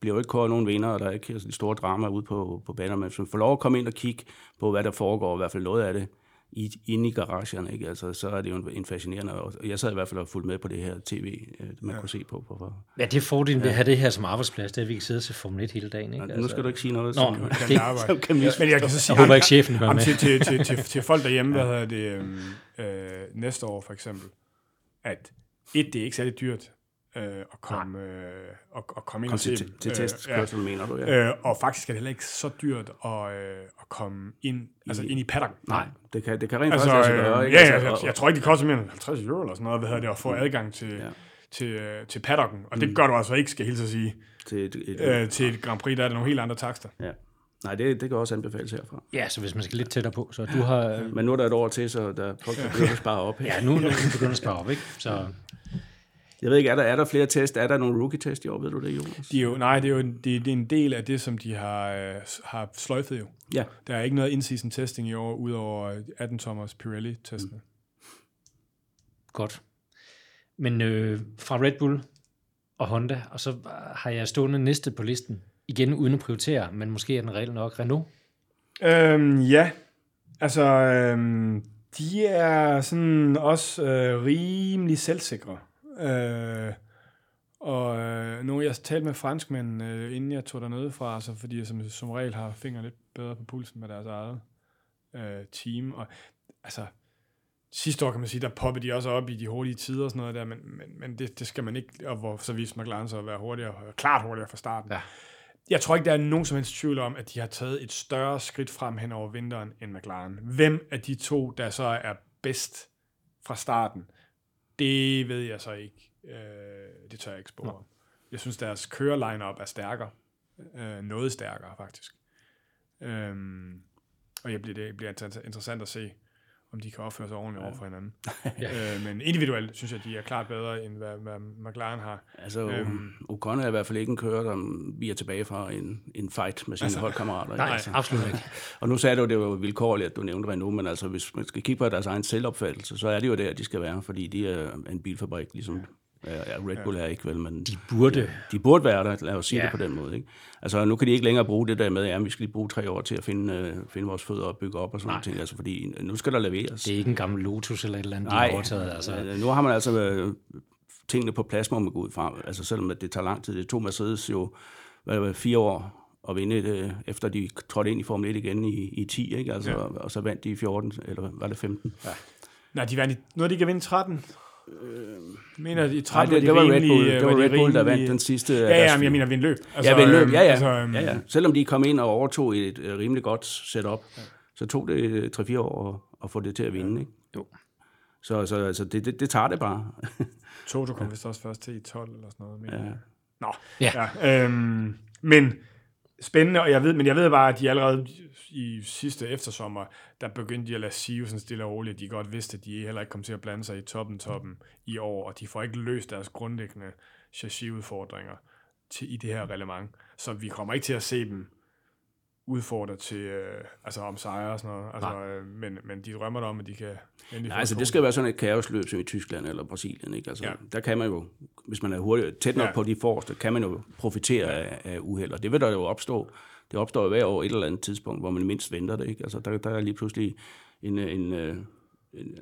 bliver jo ikke kåret nogen vinder, og der er ikke altså, de store drama ude på, på baner, men hvis man får lov at komme ind og kigge på, hvad der foregår, i hvert fald noget af det, i, inde i garagerne, ikke? Altså, så er det jo en, en fascinerende, og jeg sad i hvert fald og fulgte med på det her tv, øh, man ja. kunne se på. på, på. Ja, det er fordelen ved at have det her som arbejdsplads, det er, at vi kan sidde til Formel 1 hele dagen. Ikke? Altså, nu skal du ikke sige noget, Nå, som, Kan det, arbejde. som kan Men jeg kan så sige, jeg håber ikke, chefen hører med. til, til, til, til, til folk derhjemme, hvad hedder det, øhm, øh, næste år for eksempel, at et, det er ikke særlig dyrt øh, at, komme, øh, at, at komme ind Kom og se til, til Øh, testkørsel, mener du? Ja. Øh, og faktisk er det heller ikke så dyrt at, øh, at komme ind, altså ind i paddock. Nej, det kan, det kan rent Altså, faktisk øh, gøre. ikke? ja, altså, jeg, jeg tror ikke, det koster mere end 50 euro eller sådan noget, hvad hedder det, at få adgang til, Ja. til, øh, til paddocken. Og det gør du altså ikke, skal jeg hilse at sige. til et, et, Øh, til et Grand Prix, der er der nogle helt andre takster. ja. Nej, det, det kan også anbefales herfra. Ja, så hvis man skal lidt tættere på. Så du har... Men nu er der et år til, så der folk begynder at spare op. Ja, nu, nu begynder at spare op, ikke? Så Jeg ved ikke, er der, er der flere test? Er der nogle rookie-test i år? Ved du det, Jonas? De er jo, nej, det er jo en, det, det er en del af det, som de har, øh, har sløjfet jo. Ja. Der er ikke noget in-season testing i år, udover 18-tommers Pirelli-testene. godt. Men øh, fra Red Bull og Honda, og så har jeg stående næste på listen. Igen uden at prioritere, men måske er den reelt nok Renault. Øhm, ja, altså, øhm, de er sådan også øh, rimelig selvsikre. Øh, og øh, nu har jeg talt med franskmænd, øh, inden jeg tog dernede fra, altså, fordi jeg som, som regel har fingre lidt bedre på pulsen med deres eget øh, team. Og altså, sidste år kan man sige, der poppede de også op i de hurtige tider og sådan noget der, men, men, men det, det skal man ikke, og hvor så viste McLaren så at være hurtigere, klart hurtigere fra starten. Ja. Jeg tror ikke, der er nogen som helst tvivl om, at de har taget et større skridt frem hen over vinteren end McLaren. Hvem af de to, der så er bedst fra starten, det ved jeg så ikke. Øh, det tør jeg ikke spore. om. Jeg synes, deres køreline-up er stærkere. Øh, noget stærkere, faktisk. Øhm, og jeg bliver, det bliver inter- interessant at se, om de kan opføre sig ordentligt ja. over for hinanden. Ja. øh, men individuelt synes jeg, de er klart bedre, end hvad, hvad McLaren har. Altså, Øhm. Ocon er i hvert fald ikke en kører, der vi er tilbage fra en, en fight med sine altså, holdkammerater. Nej, altså. absolut ikke. Og nu sagde du, det var vilkårligt, at du nævnte Renault, men altså, hvis man skal kigge på deres egen selvopfattelse, så er det jo der, de skal være, fordi de er en bilfabrik, ligesom ja, Red Bull er ikke vel, men De burde. de burde være der, lad os sige Ja. ja. det på den måde. Ikke? Altså, nu kan de ikke længere bruge det der med, at vi skal lige bruge tre år til at finde, øh, finde vores fødder og bygge op og sådan noget. ting. Altså, fordi nu skal der leveres. Det er ikke en gammel Lotus eller et eller andet, de Nej, har overtaget. Altså. nu har man altså øh, tingene på plads, må man gå ud fra. Altså selvom at det tager lang tid. Det tog Mercedes jo hvad, fire år at vinde, øh, efter de trådte ind i Formel 1 igen i, i 10, ikke? Altså, Ja. ja. og så vandt de i 14, eller var det 15? Ja. Nej, de vandt i, nu har de ikke vinde 13. mener, i 13 Nej, det, det var Red Bull, det var de Red Bull, der rimelige- vandt den sidste. Ja, ja, men jeg mener, vinde løb. Altså, ja, vendløb, ja, ja. Altså, øhm, ja, ja. Selvom de kom ind og overtog et øh, rimelig godt setup, ja. så tog det 3-4 år at, at få det til at vinde. Ikke? Jo. Så, så altså, det, det, det tager det bare. Toto kom vist også først til i 12 eller sådan noget. mener Ja. Nå, Ja. ja. øhm, men spændende, og jeg ved, men jeg ved bare, at de allerede i sidste eftersommer, der begyndte de at lade sige sådan stille og roligt, de godt vidste, at de heller ikke kom til at blande sig i toppen toppen i år, og de får ikke løst deres grundlæggende chassis-udfordringer til, i det her reglement. Så vi kommer ikke til at se dem udfordre til, øh, altså om sejre og sådan noget. Altså, øh, men, men de drømmer da om, at de kan endelig Nej, altså det skal være sådan et kaosløb som i Tyskland eller Brasilien. Ikke? Altså, Ja. ja. Der kan man jo, hvis man er hurtigt, tæt nok Ja. ja. på de forreste, kan man jo profitere af, af uheld. Og det vil der jo opstå. Det opstår jo hver år et eller andet tidspunkt, hvor man mindst venter det. Ikke? Altså, der, der er lige pludselig en, en, øh, en,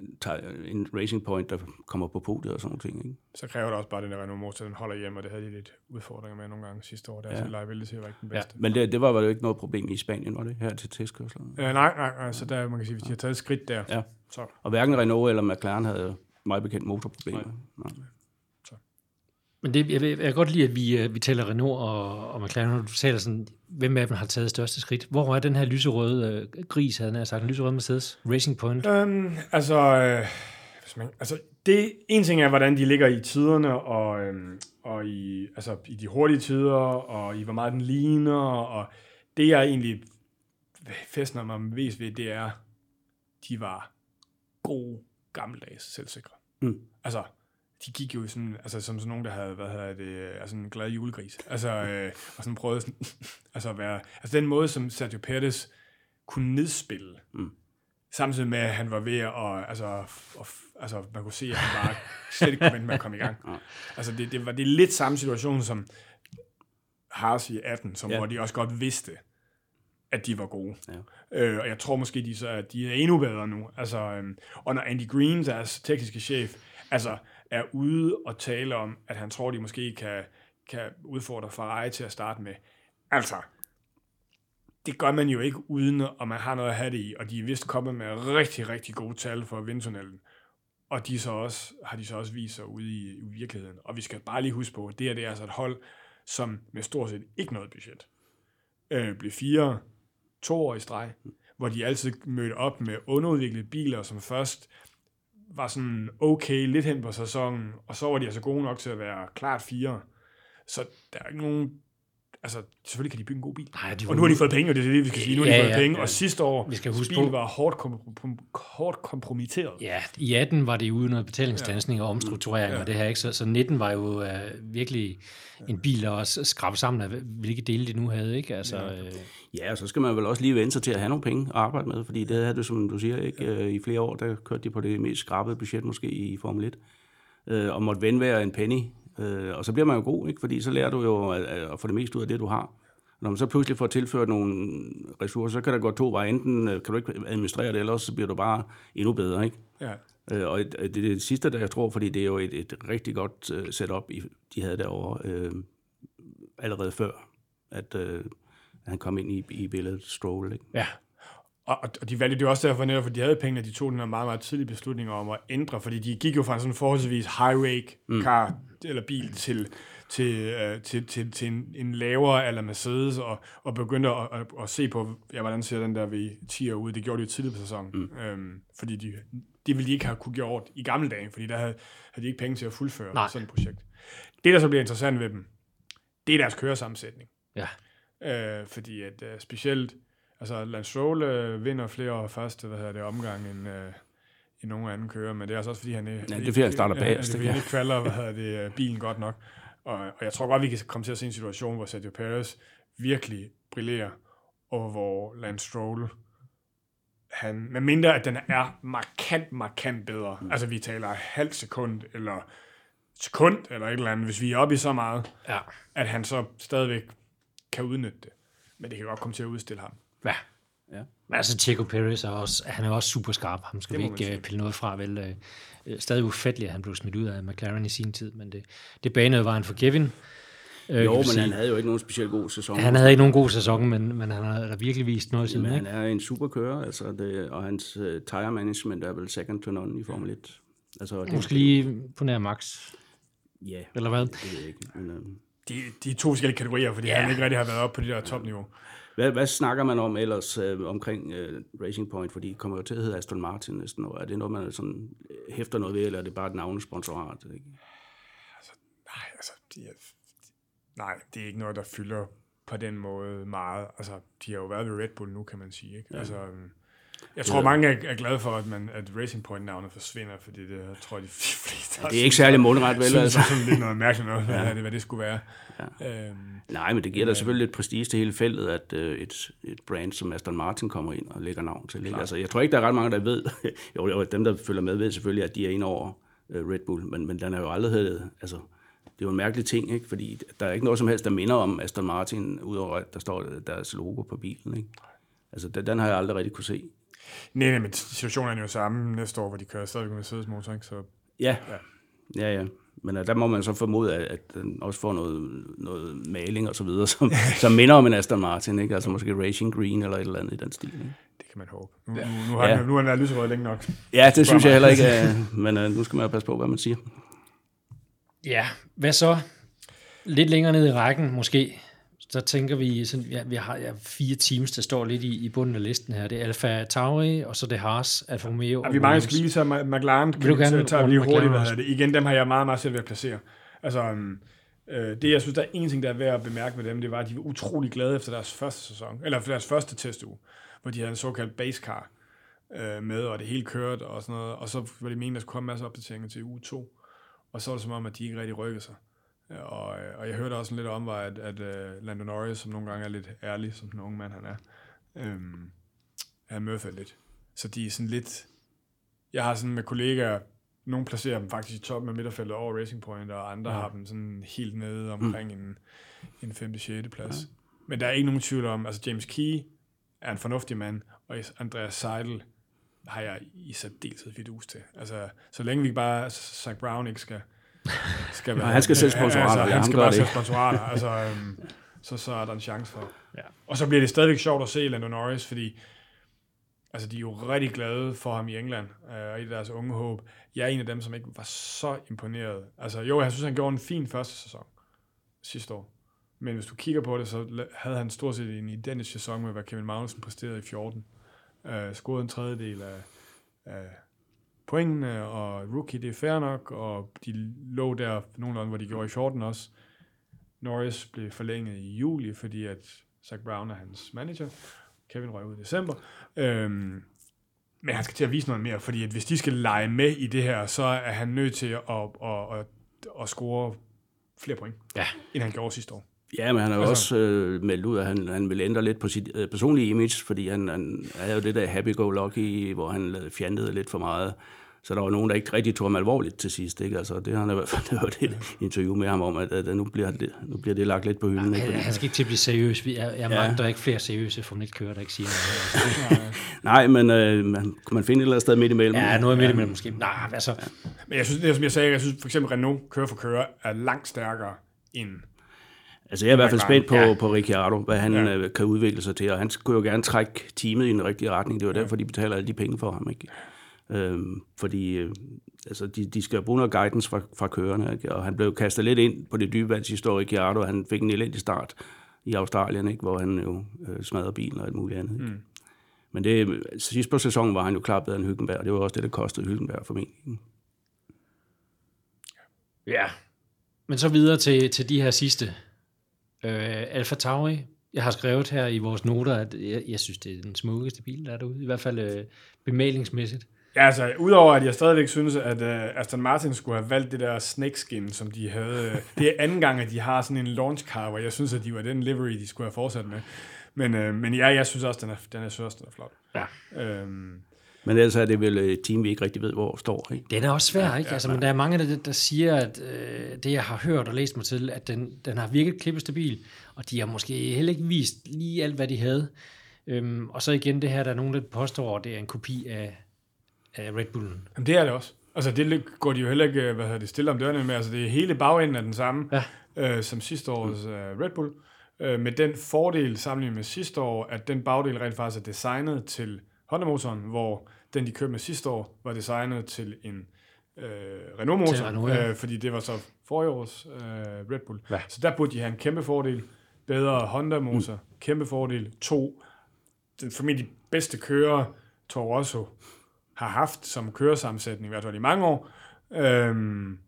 en racing point, der kommer på podiet og sådan nogle ting. Ikke? Så kræver det også bare, at den der Renault motor, den holder hjem, og det havde de lidt udfordringer med nogle gange sidste år. Deres ja. Ja. liability var ikke den Ja. bedste. Men det, det var vel ikke noget problem i Spanien, var det her til testkørslerne? Øh, nej, nej, nej, så der, man kan sige, hvis de har taget et skridt der, Ja. så Og hverken Renault eller McLaren havde meget bekendt motorproblemer. Nej. Men det, jeg, vil- jeg kan godt lide, at vi, øh, vi taler Renault og, og McLaren, og du taler sådan, hvem af dem har taget største skridt. Hvor er den her lyserøde øh, gris, havde jeg sagt, en lyserøde Mercedes Racing Point? Øhm, altså, øh, hvis man, altså, det, en ting er, hvordan de ligger i tiderne, og, øhm, og i, altså, i de hurtige tider, og i hvor meget den ligner, og det jeg egentlig fæstner mig mest ved, det er, de var gode, gammeldags selvsikre. Mm. Altså, de gik jo sådan, altså, som sådan nogen, der havde, hvad hedder det, altså en glad julegris. Altså, øh, og sådan prøvede sådan, altså at være, altså den måde, som Sergio Perez kunne nedspille, Mm. samtidig med, at han var ved at, altså, og, altså man kunne se, at han bare slet ikke kunne vente med at komme i gang. Ja. Altså det, det var det er lidt samme situation som Haas i 18, som, ja. hvor de også godt vidste, at de var gode. Ja. Øh, og jeg tror måske, de, så, at de er endnu bedre nu. Altså, øhm, og når Andy Green, deres tekniske chef, altså, er ude og tale om, at han tror, de måske kan, kan udfordre Ferrari til at starte med. Altså, det gør man jo ikke uden, at man har noget at have det i, og de er vist kommet med rigtig, rigtig gode tal for vindtunnelen. Og de så også, har de så også vist sig ude i, i virkeligheden. Og vi skal bare lige huske på, at det her det er altså et hold, som med stort set ikke noget budget, øh, blev fire to år i streg, hvor de altid mødte op med underudviklede biler, som først var sådan okay lidt hen på sæsonen, og så var de altså gode nok til at være klart fire. Så der er ikke nogen... Altså, selvfølgelig kan de bygge en god bil. Nej, de Og nu har de fået penge, og det er det, vi skal sige. Nu har de Ja, fået ja, penge, ja. og sidste år, Vi skal huske bilen på- var hårdt, kom, hårdt kompromitteret. Ja, i 18 var det uden noget betalingsdansning og omstrukturering Ja. og det her, ikke? Så, så 19 var jo øh, virkelig en bil, der også skrabet sammen af, hvilke dele de nu havde, ikke? Altså, øh, Ja, og så skal man vel også lige vente sig til at have nogle penge at arbejde med, fordi det havde det, som du siger, ikke? Ja. I flere år, der kørte de på det mest skrabede budget måske i Formel 1, øh, og måtte vende hver en penny, øh, og så bliver man jo god, ikke? fordi så lærer du jo at, at få det mest ud af det, du har. Når man så pludselig får tilført nogle ressourcer, så kan der gå to veje. Enten øh, kan du ikke administrere det, eller også så bliver du bare endnu bedre. Ikke? Ja. Øh, og et- det er det sidste, der jeg tror, fordi det er jo et, et rigtig godt øh, setup, de havde derovre øh, allerede før, at øh, han kom ind i, i billedet Stroll. Ikke? ja. Og, og- de valgte det også derfor, netop, fordi de havde penge, at de tog den her meget, meget tidlige beslutning om at ændre, fordi de gik jo fra en sådan forholdsvis high-rake car eller bil til, til, øh, til, til, til en, en lavere eller Mercedes, og, og begyndte at, at, at, se på, ja, hvordan ser den der V10'er ud. Det gjorde de jo tidligt på sæsonen, mm. øhm, fordi de, det ville de ikke have kunne gjort i gamle dage, fordi der havde, havde de ikke penge til at fuldføre Nej. sådan et projekt. Det, der så bliver interessant ved dem, det er deres køresammensætning. ja. Øh, fordi at øh, specielt, altså Lance Stroll øh, vinder flere første, hvad hedder det, omgang end, øh, end nogen anden kører, men det er altså også fordi, han, det er fordi, han starter ja, bagerst, det er fordi, ikke? han ikke kvalder, hvad hedder det, øh, bilen godt nok. Og, og jeg tror godt, vi kan komme til at se en situation, hvor Sergio Perez virkelig brillerer, og hvor Lance Stroll, han, med mindre at den er markant, markant bedre, mm. altså vi taler halv sekund, eller sekund, eller et eller andet, hvis vi er oppe i så meget, Ja. at han så stadigvæk kan udnytte det. Men det kan godt komme til at udstille ham. Ja. Ja. Men altså, Checo Perez er også, han er også super skarp. Ham skal Det vi ikke sige. øh, pille noget fra. Vel, øh, øh, stadig ufatteligt, at han blev smidt ud af McLaren i sin tid, men det, det banede vejen for Kevin. Øh, Jo, men sige. han havde jo ikke nogen specielt god sæson. han havde ikke nogen god sæson, men, men han har da virkelig vist noget siden. Han er en super kører, altså det, og hans uh, tire management er vel second to none i Formel 1. Altså, det, Måske lige på nær Max, Ja, eller hvad? det ved jeg ikke. Men, uh, De, de to forskellige kategorier, fordi Ja. yeah. han ikke rigtig har været oppe på det der topniveau. Hvad, hvad snakker man om ellers uh, omkring uh, Racing Point? Fordi det kommer jo til at hedde Aston Martin næsten år. Er det noget, man sådan øh, hæfter noget ved, eller er det bare et navnesponsorat? Ikke? Nej, altså, de er, nej, det er ikke noget, der fylder på den måde meget. Altså, de har jo været ved Red Bull nu, kan man sige. Ikke? Ja. Altså, øhm, jeg tror, mange er, er glade for, at, man, at Racing Point-navnet forsvinder, fordi det jeg tror de fleste Det er ikke særlig mundret, vel? synes, Altså. altså. sådan lidt noget mærkeligt noget, hvad, ja. det, hvad det skulle være. Ja. Øhm, Nej, men det giver da selvfølgelig lidt prestige til hele feltet, at øh, et, et brand som Aston Martin kommer ind og lægger navn til. Ikke? Altså, jeg tror ikke, der er ret mange, der ved, jo, jo, dem, der følger med, ved selvfølgelig, at de er inde over øh, Red Bull, men, men den er jo aldrig heddet, altså, det er jo en mærkelig ting, ikke? fordi der er ikke noget som helst, der minder om Aston Martin, udover at der står deres logo på bilen. Ikke? Altså, den, den har jeg aldrig rigtig kunne se. nej, nej, men situationen er jo samme næste år, hvor de kører stadig med Mercedes motor, ikke? Så Ja, ja, ja. Men uh, der må man så formode, at, at den også får noget, noget maling og så videre, som, som minder om en Aston Martin, ikke? Altså måske Racing Green eller et eller andet i den stil. Ikke? det kan man håbe. Nu, ja. nu, nu, har, Ja. ja. nu har den lyserød længe nok. Ja, det synes jeg heller ikke, uh, men uh, nu skal man jo passe på, hvad man siger. Ja, hvad så? lidt længere ned i rækken måske, så tænker vi, sådan, ja, vi har ja, fire teams, der står lidt i, i bunden af listen her. Det er Alfa Tauri, og så det Haas, Alfa Romeo Ja, og vi mangler skal lige så McLaren, kan Vil du gerne tage- tager vi runde lige hurtigt, hvad det. Igen, dem har jeg meget, meget svært ved at placere. Altså, um, øh, det jeg synes, der er en ting, der er værd at bemærke med dem, det var, at de var utrolig glade efter deres første sæson, eller for deres første testuge, hvor de havde en såkaldt base car øh, med, og det hele kørte og sådan noget, og så var det meningen, at der skulle komme masser af opdateringer til uge 2, og så var det som om, at de ikke rigtig rykkede sig. Og, øh, og jeg hørte også lidt om, at, at uh, Lando Norris, som nogle gange er lidt ærlig, som den unge mand han er, øhm, han mørfældt lidt. Så de er sådan lidt... Jeg har sådan med kollegaer, nogle placerer dem faktisk i toppen af midterfeltet over Racing Point, og andre ja. har dem sådan helt nede omkring en, en 5. 6. plads. Ja. Men der er ikke nogen tvivl om, altså James Key er en fornuftig mand, og Andreas Seidel har jeg i særdeleshed fidus til. Altså, så længe vi bare, Zach Brown ikke skal, skal være... Han skal sælge sponsorater, Altså, ja, han skal bare sælge sponsorater. Altså, øhm, så, så er der en chance for. Ja. Og så bliver det stadigvæk sjovt at se Lando Norris, fordi altså, de er jo rigtig glade for ham i England, øh, og i deres unge håb. Jeg er en af dem, som ikke var så imponeret. Altså, jo, jeg synes, han gjorde en fin første sæson sidste år. Men hvis du kigger på det, så havde han stort set en identisk sæson med, hvad Kevin Magnussen præsterede i 14. Øh, scorede en tredjedel af, af pointene, og rookie, det er fair nok, og de lå der nogenlunde, hvor de gjorde i 14 også. Norris blev forlænget i juli, fordi at Zach Brown er hans manager. Kevin røg ud i december. Øhm, men han skal til at vise noget mere, fordi at hvis de skal lege med i det her, så er han nødt til at, at, at, at, score flere point, Ja. end han gjorde sidste år. Ja, men han har jo Altså- også øh, meldt ud, at han, han vil ændre lidt på sit øh, personlige image, fordi han, han havde jo det der happy-go-lucky, hvor han fjandede lidt for meget. Så der var nogen, der ikke rigtig tog ham alvorligt til sidst. Ikke? Altså, det har han i hvert fald det var det interview med ham om, at, at nu, bliver det, nu bliver det lagt lidt på hylden. Ikke? Han, skal ikke til at blive seriøs. Vi er, jeg Ja. mangler der er ikke flere seriøse Formel 1-kører, der ikke siger noget. nej, men øh, man, kunne man finde et eller andet sted midt imellem? Ja, noget midt imellem måske. Nej, altså, Men jeg synes, det er, som jeg sagde, jeg synes for eksempel Renault kører for kører er langt stærkere end Altså, jeg er i hvert fald spændt på, Ja. ja. på Ricciardo, hvad han Ja. ja. kan udvikle sig til, og han skulle jo gerne trække teamet i den rigtige retning. Det var derfor, de betaler alle de penge for ham. Ikke? Øhm, fordi øh, altså, de, de skal bruge noget guidance fra, fra kørerne, ikke? og han blev kastet lidt ind på det dybe vand sidste år, Ricciardo, og han fik en elendig start i Australien, ikke? hvor han jo øh, smadrede bilen og alt muligt andet. Ikke? Mm. Men det, sidst på sæsonen var han jo klart bedre end Hyggenberg, og det var også det, der kostede Hyggenberg formentlig. ja. Men så videre til, til de her sidste. Øh, Alfa Tauri. Jeg har skrevet her i vores noter, at jeg, jeg synes, det er den smukkeste bil, der er derude. I hvert fald øh, bemalingsmæssigt. Ja, altså, udover at jeg stadigvæk synes, at uh, Aston Martin skulle have valgt det der snakeskin, som de havde. øh, det er anden gang, at de har sådan en launch car, hvor jeg synes, at de var den livery, de skulle have fortsat med. Men, uh, men ja, jeg synes også, den er, den er, synes den er flot. Ja. Øhm, Men ellers er det vel et team, vi ikke rigtig ved, hvor står. Ikke? Den er også svær, ikke? Altså, men der er mange, der, der siger, at øh, det, jeg har hørt og læst mig til, at den, den har virket klippestabil, og de har måske heller ikke vist lige alt, hvad de havde. Øhm, og så igen det her, der er nogen, der påstår, at det er en kopi af, af Red Bullen. Jamen, det er det også. Altså, det går de jo heller ikke, hvad hedder det, stille om dørene med. Altså, det er hele bagenden af den samme, Ja. øh, som sidste års øh, Red Bull. Øh, med den fordel sammenlignet med sidste år, at den bagdel rent faktisk er designet til Honda-motoren, hvor den, de købte med sidste år, var designet til en øh, Renault-motor, Renault, ja. øh, fordi det var så forrige års øh, Red Bull. Ja. Så der burde de have en kæmpe fordel. Bedre Honda-motor, mm. kæmpe fordel. To, den formentlig bedste kører, Toro Rosso, har haft som køresammensætning, i hvert fald i mange år. Øhm,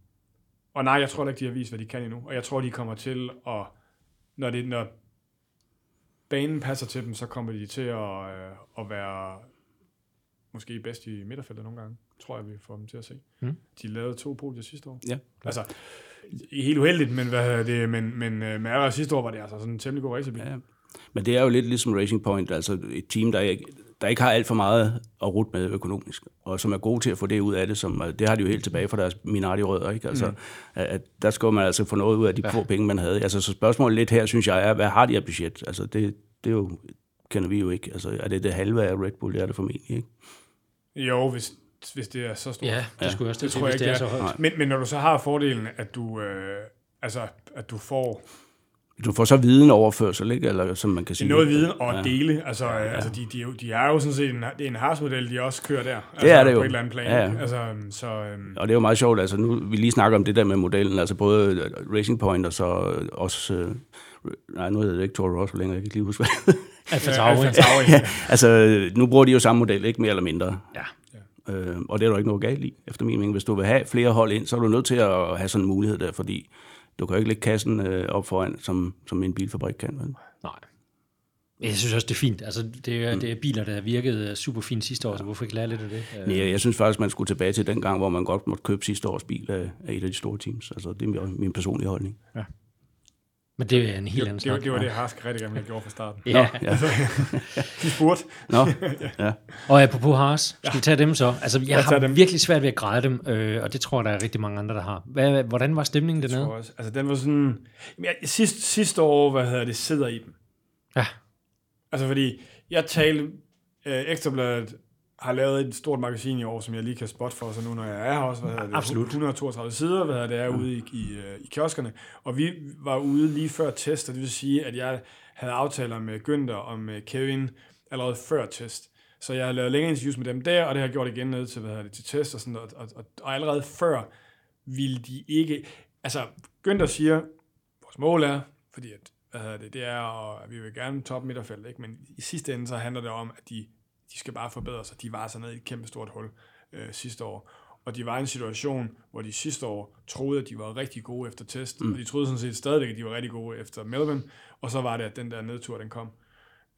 og nej, jeg tror ikke, de har vist, hvad de kan endnu. Og jeg tror, de kommer til at, når, det, når banen passer til dem, så kommer de til at, øh, at være måske bedst i midterfeltet nogle gange. Tror jeg, vi får dem til at se. Mm. De lavede to podier sidste år. Ja. Altså, helt uheldigt, men, hvad det, men, men øh, med allerede sidste år var det altså sådan en temmelig god racerbil. Ja. Men det er jo lidt ligesom Racing Point, altså et team, der ikke, der ikke har alt for meget at rute med økonomisk, og som er gode til at få det ud af det, som, det har de jo helt tilbage fra deres Minardi-rødder, ikke? Altså, mm. at, at der skal man altså få noget ud af de ja. få penge, man havde. Altså, så spørgsmålet lidt her, synes jeg, er, hvad har de af budget? Altså, det, det er jo, kender vi jo ikke. Altså, er det det halve af Red Bull? Det er det formentlig, ikke? Jo, hvis, hvis det er så stort. Ja, det skulle jeg også Det til, tror jeg ikke, det er det så højt. Men, men når du så har fordelen, at du, øh, altså, at du får Du får så viden overførsel, ikke? Eller som man kan Det sige. er noget viden og ja. dele. Altså, ja. altså de, de, er jo- de er jo sådan set en, det er en Haas-model, de også kører der. Altså, er det jo. På et eller andet plan. Ja? Altså, øhm, så, øhm, Og det er jo meget sjovt, altså nu vi lige snakker om det der med modellen, altså både Racing Point og så også, øh, nej nu hedder det ikke Toro Rosso længere, jeg kan ikke lige huske hvad. Alfa øh, Tauri. Ja. altså nu bruger de jo samme model, ikke mere eller mindre. Ja. Øh, og det er der jo ikke noget galt i, efter min mening. Hvis du vil have flere hold ind, så er du nødt til at have sådan en mulighed der, fordi du kan jo ikke lægge kassen øh, op foran, som, som en bilfabrik kan. Vel? Nej. Jeg synes også, det er fint. Altså, det er, det er biler, der har virket øh, super fint sidste år, så hvorfor ikke lære lidt af det? Øh, Men jeg, synes faktisk, man skulle tilbage til den gang, hvor man godt måtte købe sidste års bil af, af et af de store teams. Altså, det er min, min personlige holdning. Men det er en helt anden det, var, snak. det var det, Haas rigtig gerne gjort fra starten. Ja. Nå, ja. De spurgte. Nå, ja. Og apropos Haas, skal vi tage dem så? Altså, jeg tage har dem. virkelig svært ved at græde dem, øh, og det tror jeg, der er rigtig mange andre, der har. Hvad, hvordan var stemningen Jeg tror dernede? også. Altså, den var sådan... Jeg, sidste, sidste år, hvad hedder det, sidder i dem. Ja. Altså, fordi jeg talte... Øh, Ekstrabladet har lavet et stort magasin i år, som jeg lige kan spotte for, så nu når jeg er her også, hvad hedder det, Absolut. 132 sider, hvad det, er ude i, i, øh, i kioskerne, og vi var ude lige før test, og det vil sige, at jeg havde aftaler med Günther og med Kevin allerede før test. Så jeg har lavet længere interviews med dem der, og det har jeg gjort igen ned til, hvad hedder det, til test og sådan, og, og, og, og allerede før ville de ikke, altså Günther siger, vores mål er, fordi at, hvad hedder det, det er, og vi vil gerne top midterfelt, ikke? men i sidste ende så handler det om, at de, de skal bare forbedre sig. De var så ned i et kæmpe stort hul øh, sidste år. Og de var i en situation, hvor de sidste år troede, at de var rigtig gode efter test, mm. og de troede sådan set stadigvæk, at de var rigtig gode efter Melbourne, og så var det, at den der nedtur, den kom.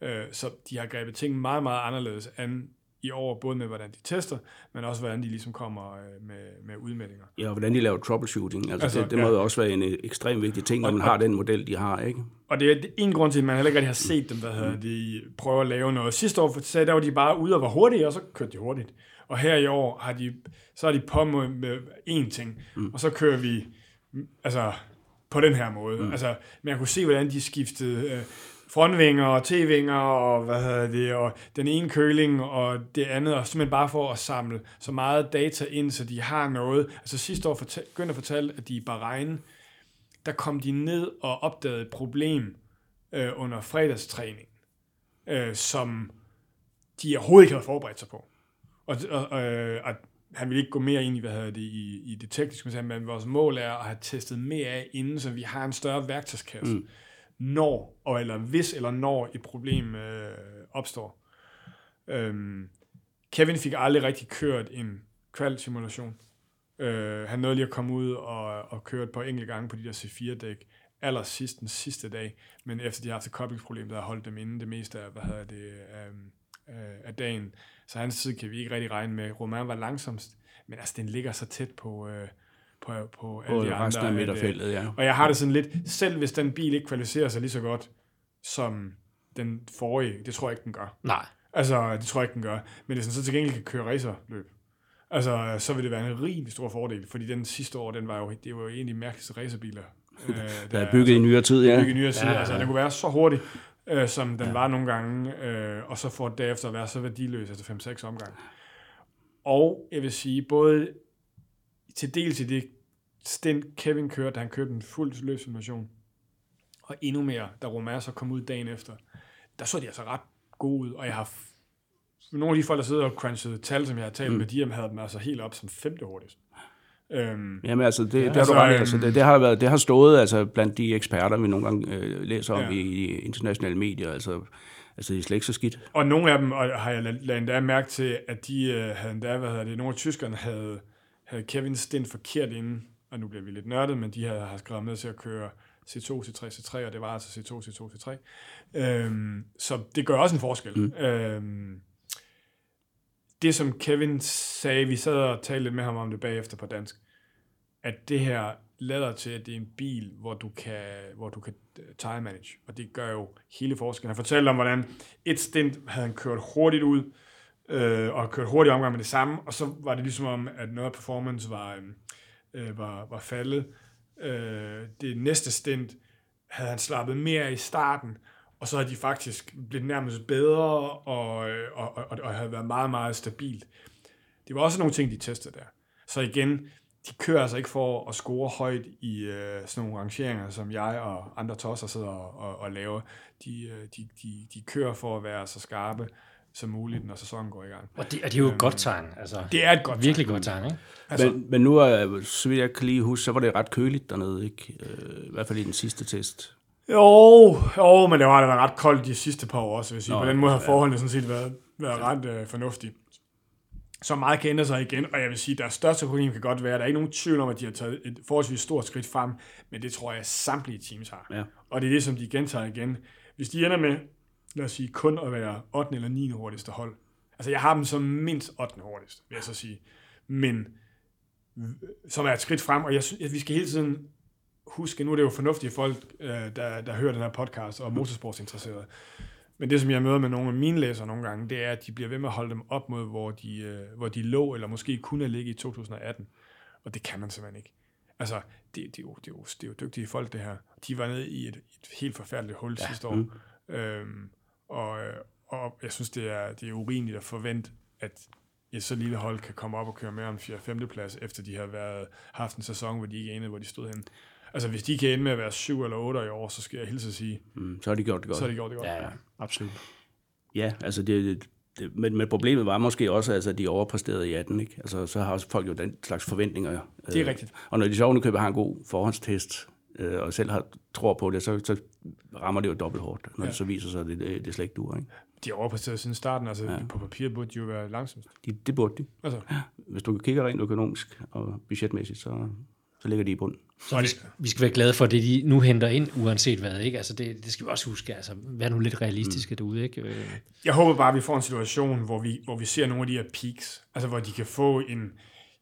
Øh, så de har grebet ting meget, meget anderledes an i år, både med, hvordan de tester, men også, hvordan de ligesom kommer øh, med, med udmeldinger. ja, og hvordan de laver troubleshooting. Altså, Altså, det, det må ja. jo også være en øh, ekstremt vigtig ting, når Og- man har den model, de har, ikke? Og det er en grund til, at man heller ikke rigtig har set dem, hvad hedder de, prøve at lave noget. Sidste år, for sagde, der var de bare ude og var hurtige, og så kørte de hurtigt. Og her i år har de, så er de på med, med én ting, mm. og så kører vi mm, altså, på den her måde. Mm. Altså, jeg kunne se, hvordan de skiftede øh, frontvinger og T-vinger, og hvad hedder det, og den ene køling og det andet, og simpelthen bare for at samle så meget data ind, så de har noget. Altså sidste år fortal, begyndte at fortælle, at de i Bahrain, der kom de ned og opdagede et problem øh, under fredagstræning, øh, som de overhovedet ikke havde forberedt sig på. Og, og, øh, og han vil ikke gå mere ind i, hvad hedder det, i, i det tekniske, men men vores mål er at have testet mere af inden, så vi har en større værktøjskasse, mm når, og eller hvis eller når et problem øh, opstår. Øhm, Kevin fik aldrig rigtig kørt en kvalsimulation. Øh, han nåede lige at komme ud og, og køre et par enkelte gange på de der C4-dæk, aller sidst den sidste dag, men efter de har haft et koblingsproblem, der har holdt dem inde det meste af, hvad hedder det, af, af dagen. Så hans tid kan vi ikke rigtig regne med. Romain var langsomst, men altså den ligger så tæt på, øh, på, på alle På de resten af andre. at, øh, midterfeltet, ja. og jeg har det sådan lidt, selv hvis den bil ikke kvalificerer sig lige så godt, som den forrige, det tror jeg ikke, den gør. Nej. Altså, det tror jeg ikke, den gør. Men hvis den så til gengæld kan køre racerløb, altså, så vil det være en rimelig stor fordel, fordi den sidste år, den var jo, det var jo en af de mærkeligste racerbiler. øh, Der er bygget i nyere tid, ja. bygget i nyere tid. Ja, Ja, ja, Altså, den kunne være så hurtig, øh, som den ja. var nogle gange, øh, og så får det derefter at være så værdiløs efter 5-6 omgang. Og jeg vil sige, både til dels i det stint Kevin kørte, han kørte en fuld løbsimulation, og endnu mere, da Romain så kom ud dagen efter, der så de altså ret gode ud, og jeg har nogle af de folk, der sidder og crunchede tal, som jeg har talt mm. med, de havde dem altså helt op som femte hurtigst. Øhm, Jamen altså, det, ja, det har altså, du ret øhm, Altså, det, det, har været, det har stået altså, blandt de eksperter, vi nogle gange øh, læser om Ja. i, i internationale medier. Altså, altså, det er slet ikke så skidt. Og nogle af dem og har jeg la- ladet endda mærke til, at de øh, havde endda, hvad hedder det, nogle af tyskerne havde, havde Kevin stint forkert inden, og nu bliver vi lidt nørdet, men de havde, har skrevet med til at køre C2, C3, C3, og det var altså C2, C2, C3. Øhm, så det gør også en forskel. Mm. Øhm, det som Kevin sagde, vi sad og talte lidt med ham om det bagefter på dansk, at det her lader til, at det er en bil, hvor du kan, hvor du kan øh, time manage, og det gør jo hele forskellen. Han fortalte om, hvordan et stint havde han kørt hurtigt ud, øh, og kørte hurtigt omgang med det samme, og så var det ligesom om, at noget af performance var, øhm, øh, var, var faldet. Øh, det næste stint havde han slappet mere i starten, og så havde de faktisk blevet nærmest bedre, og, øh, og, og, og havde været meget, meget stabilt. Det var også nogle ting, de testede der. Så igen, de kører altså ikke for at score højt i øh, sådan nogle rangeringer, som jeg og andre tosser sidder og, og, og laver. De, øh, de, de, de kører for at være så skarpe som muligt, når sæsonen går i gang. Og det, og det er jo et godt tegn. Altså, Det er et godt virkelig godt tegn, ikke? Altså- Men, men nu, er, så vidt jeg kan lige huske, så var det ret køligt dernede, ikke? Øh, I hvert fald i den sidste test. Jo, jo, men det var, det var ret koldt de sidste par år også, vil jeg sige. Nå, På den måde har forholdene sådan set været, været ret øh, fornuftige. Så meget kan ændre sig igen, og jeg vil sige, at deres største problem kan godt være, at der er ikke nogen tvivl om, at de har taget et forholdsvis stort skridt frem, men det tror jeg, samtlige teams har. Ja. Og det er det, som de gentager igen. Hvis de ender med, lad os sige, kun at være 8. eller 9. hurtigste hold. Altså, jeg har dem som mindst 8. hurtigst, vil jeg så sige. Men som er et skridt frem, og jeg synes, at vi skal hele tiden huske, nu er det jo fornuftige folk, øh, der, der hører den her podcast, og er motorsportsinteresserede. Men det, som jeg møder med nogle af mine læsere nogle gange, det er, at de bliver ved med at holde dem op mod, hvor de, øh, hvor de lå, eller måske kunne have ligget i 2018. Og det kan man simpelthen ikke. Altså, det, det, er, jo, det, er, jo, det er jo dygtige folk, det her. De var nede i et, et helt forfærdeligt hul ja. sidste år. Mm. Øhm, og, øh, og jeg synes, det er, det er urimeligt at forvente, at et så lille hold kan komme op og køre mere om 4-5. plads, efter de har været, haft en sæson, hvor de ikke anede, hvor de stod hen. Altså, hvis de kan ende med at være 7 eller 8 i år, så skal jeg hilse at sige, Mm, så har de gjort det godt. så har de gjort det godt. Ja, ja, absolut. Ja, altså det, det, men, men problemet var måske også, altså, at de overpræsterede i 18, ikke? Altså, så har også folk jo den slags forventninger. Det er Øh, rigtigt. Og når de så ovenikøbet har en god forhåndstest, øh, og selv har, tror på det, så, så rammer det jo dobbelt hårdt, når Ja. det så viser sig, at det, det, det slet ikke dur. Ikke? De har overpræsteret siden starten, altså ja. på papir burde de jo være langsomst. De, det burde de. Altså, Hvis du kigger rent økonomisk og budgetmæssigt, så, så ligger de i bunden. Så vi, vi skal være glade for det, de nu henter ind, uanset hvad. Ikke? Altså det, det skal vi også huske. Altså, vær nu lidt realistiske mm. derude. Ikke? Øh, jeg håber bare, at vi får en situation, hvor vi, hvor vi ser nogle af de her peaks, altså hvor de kan få en,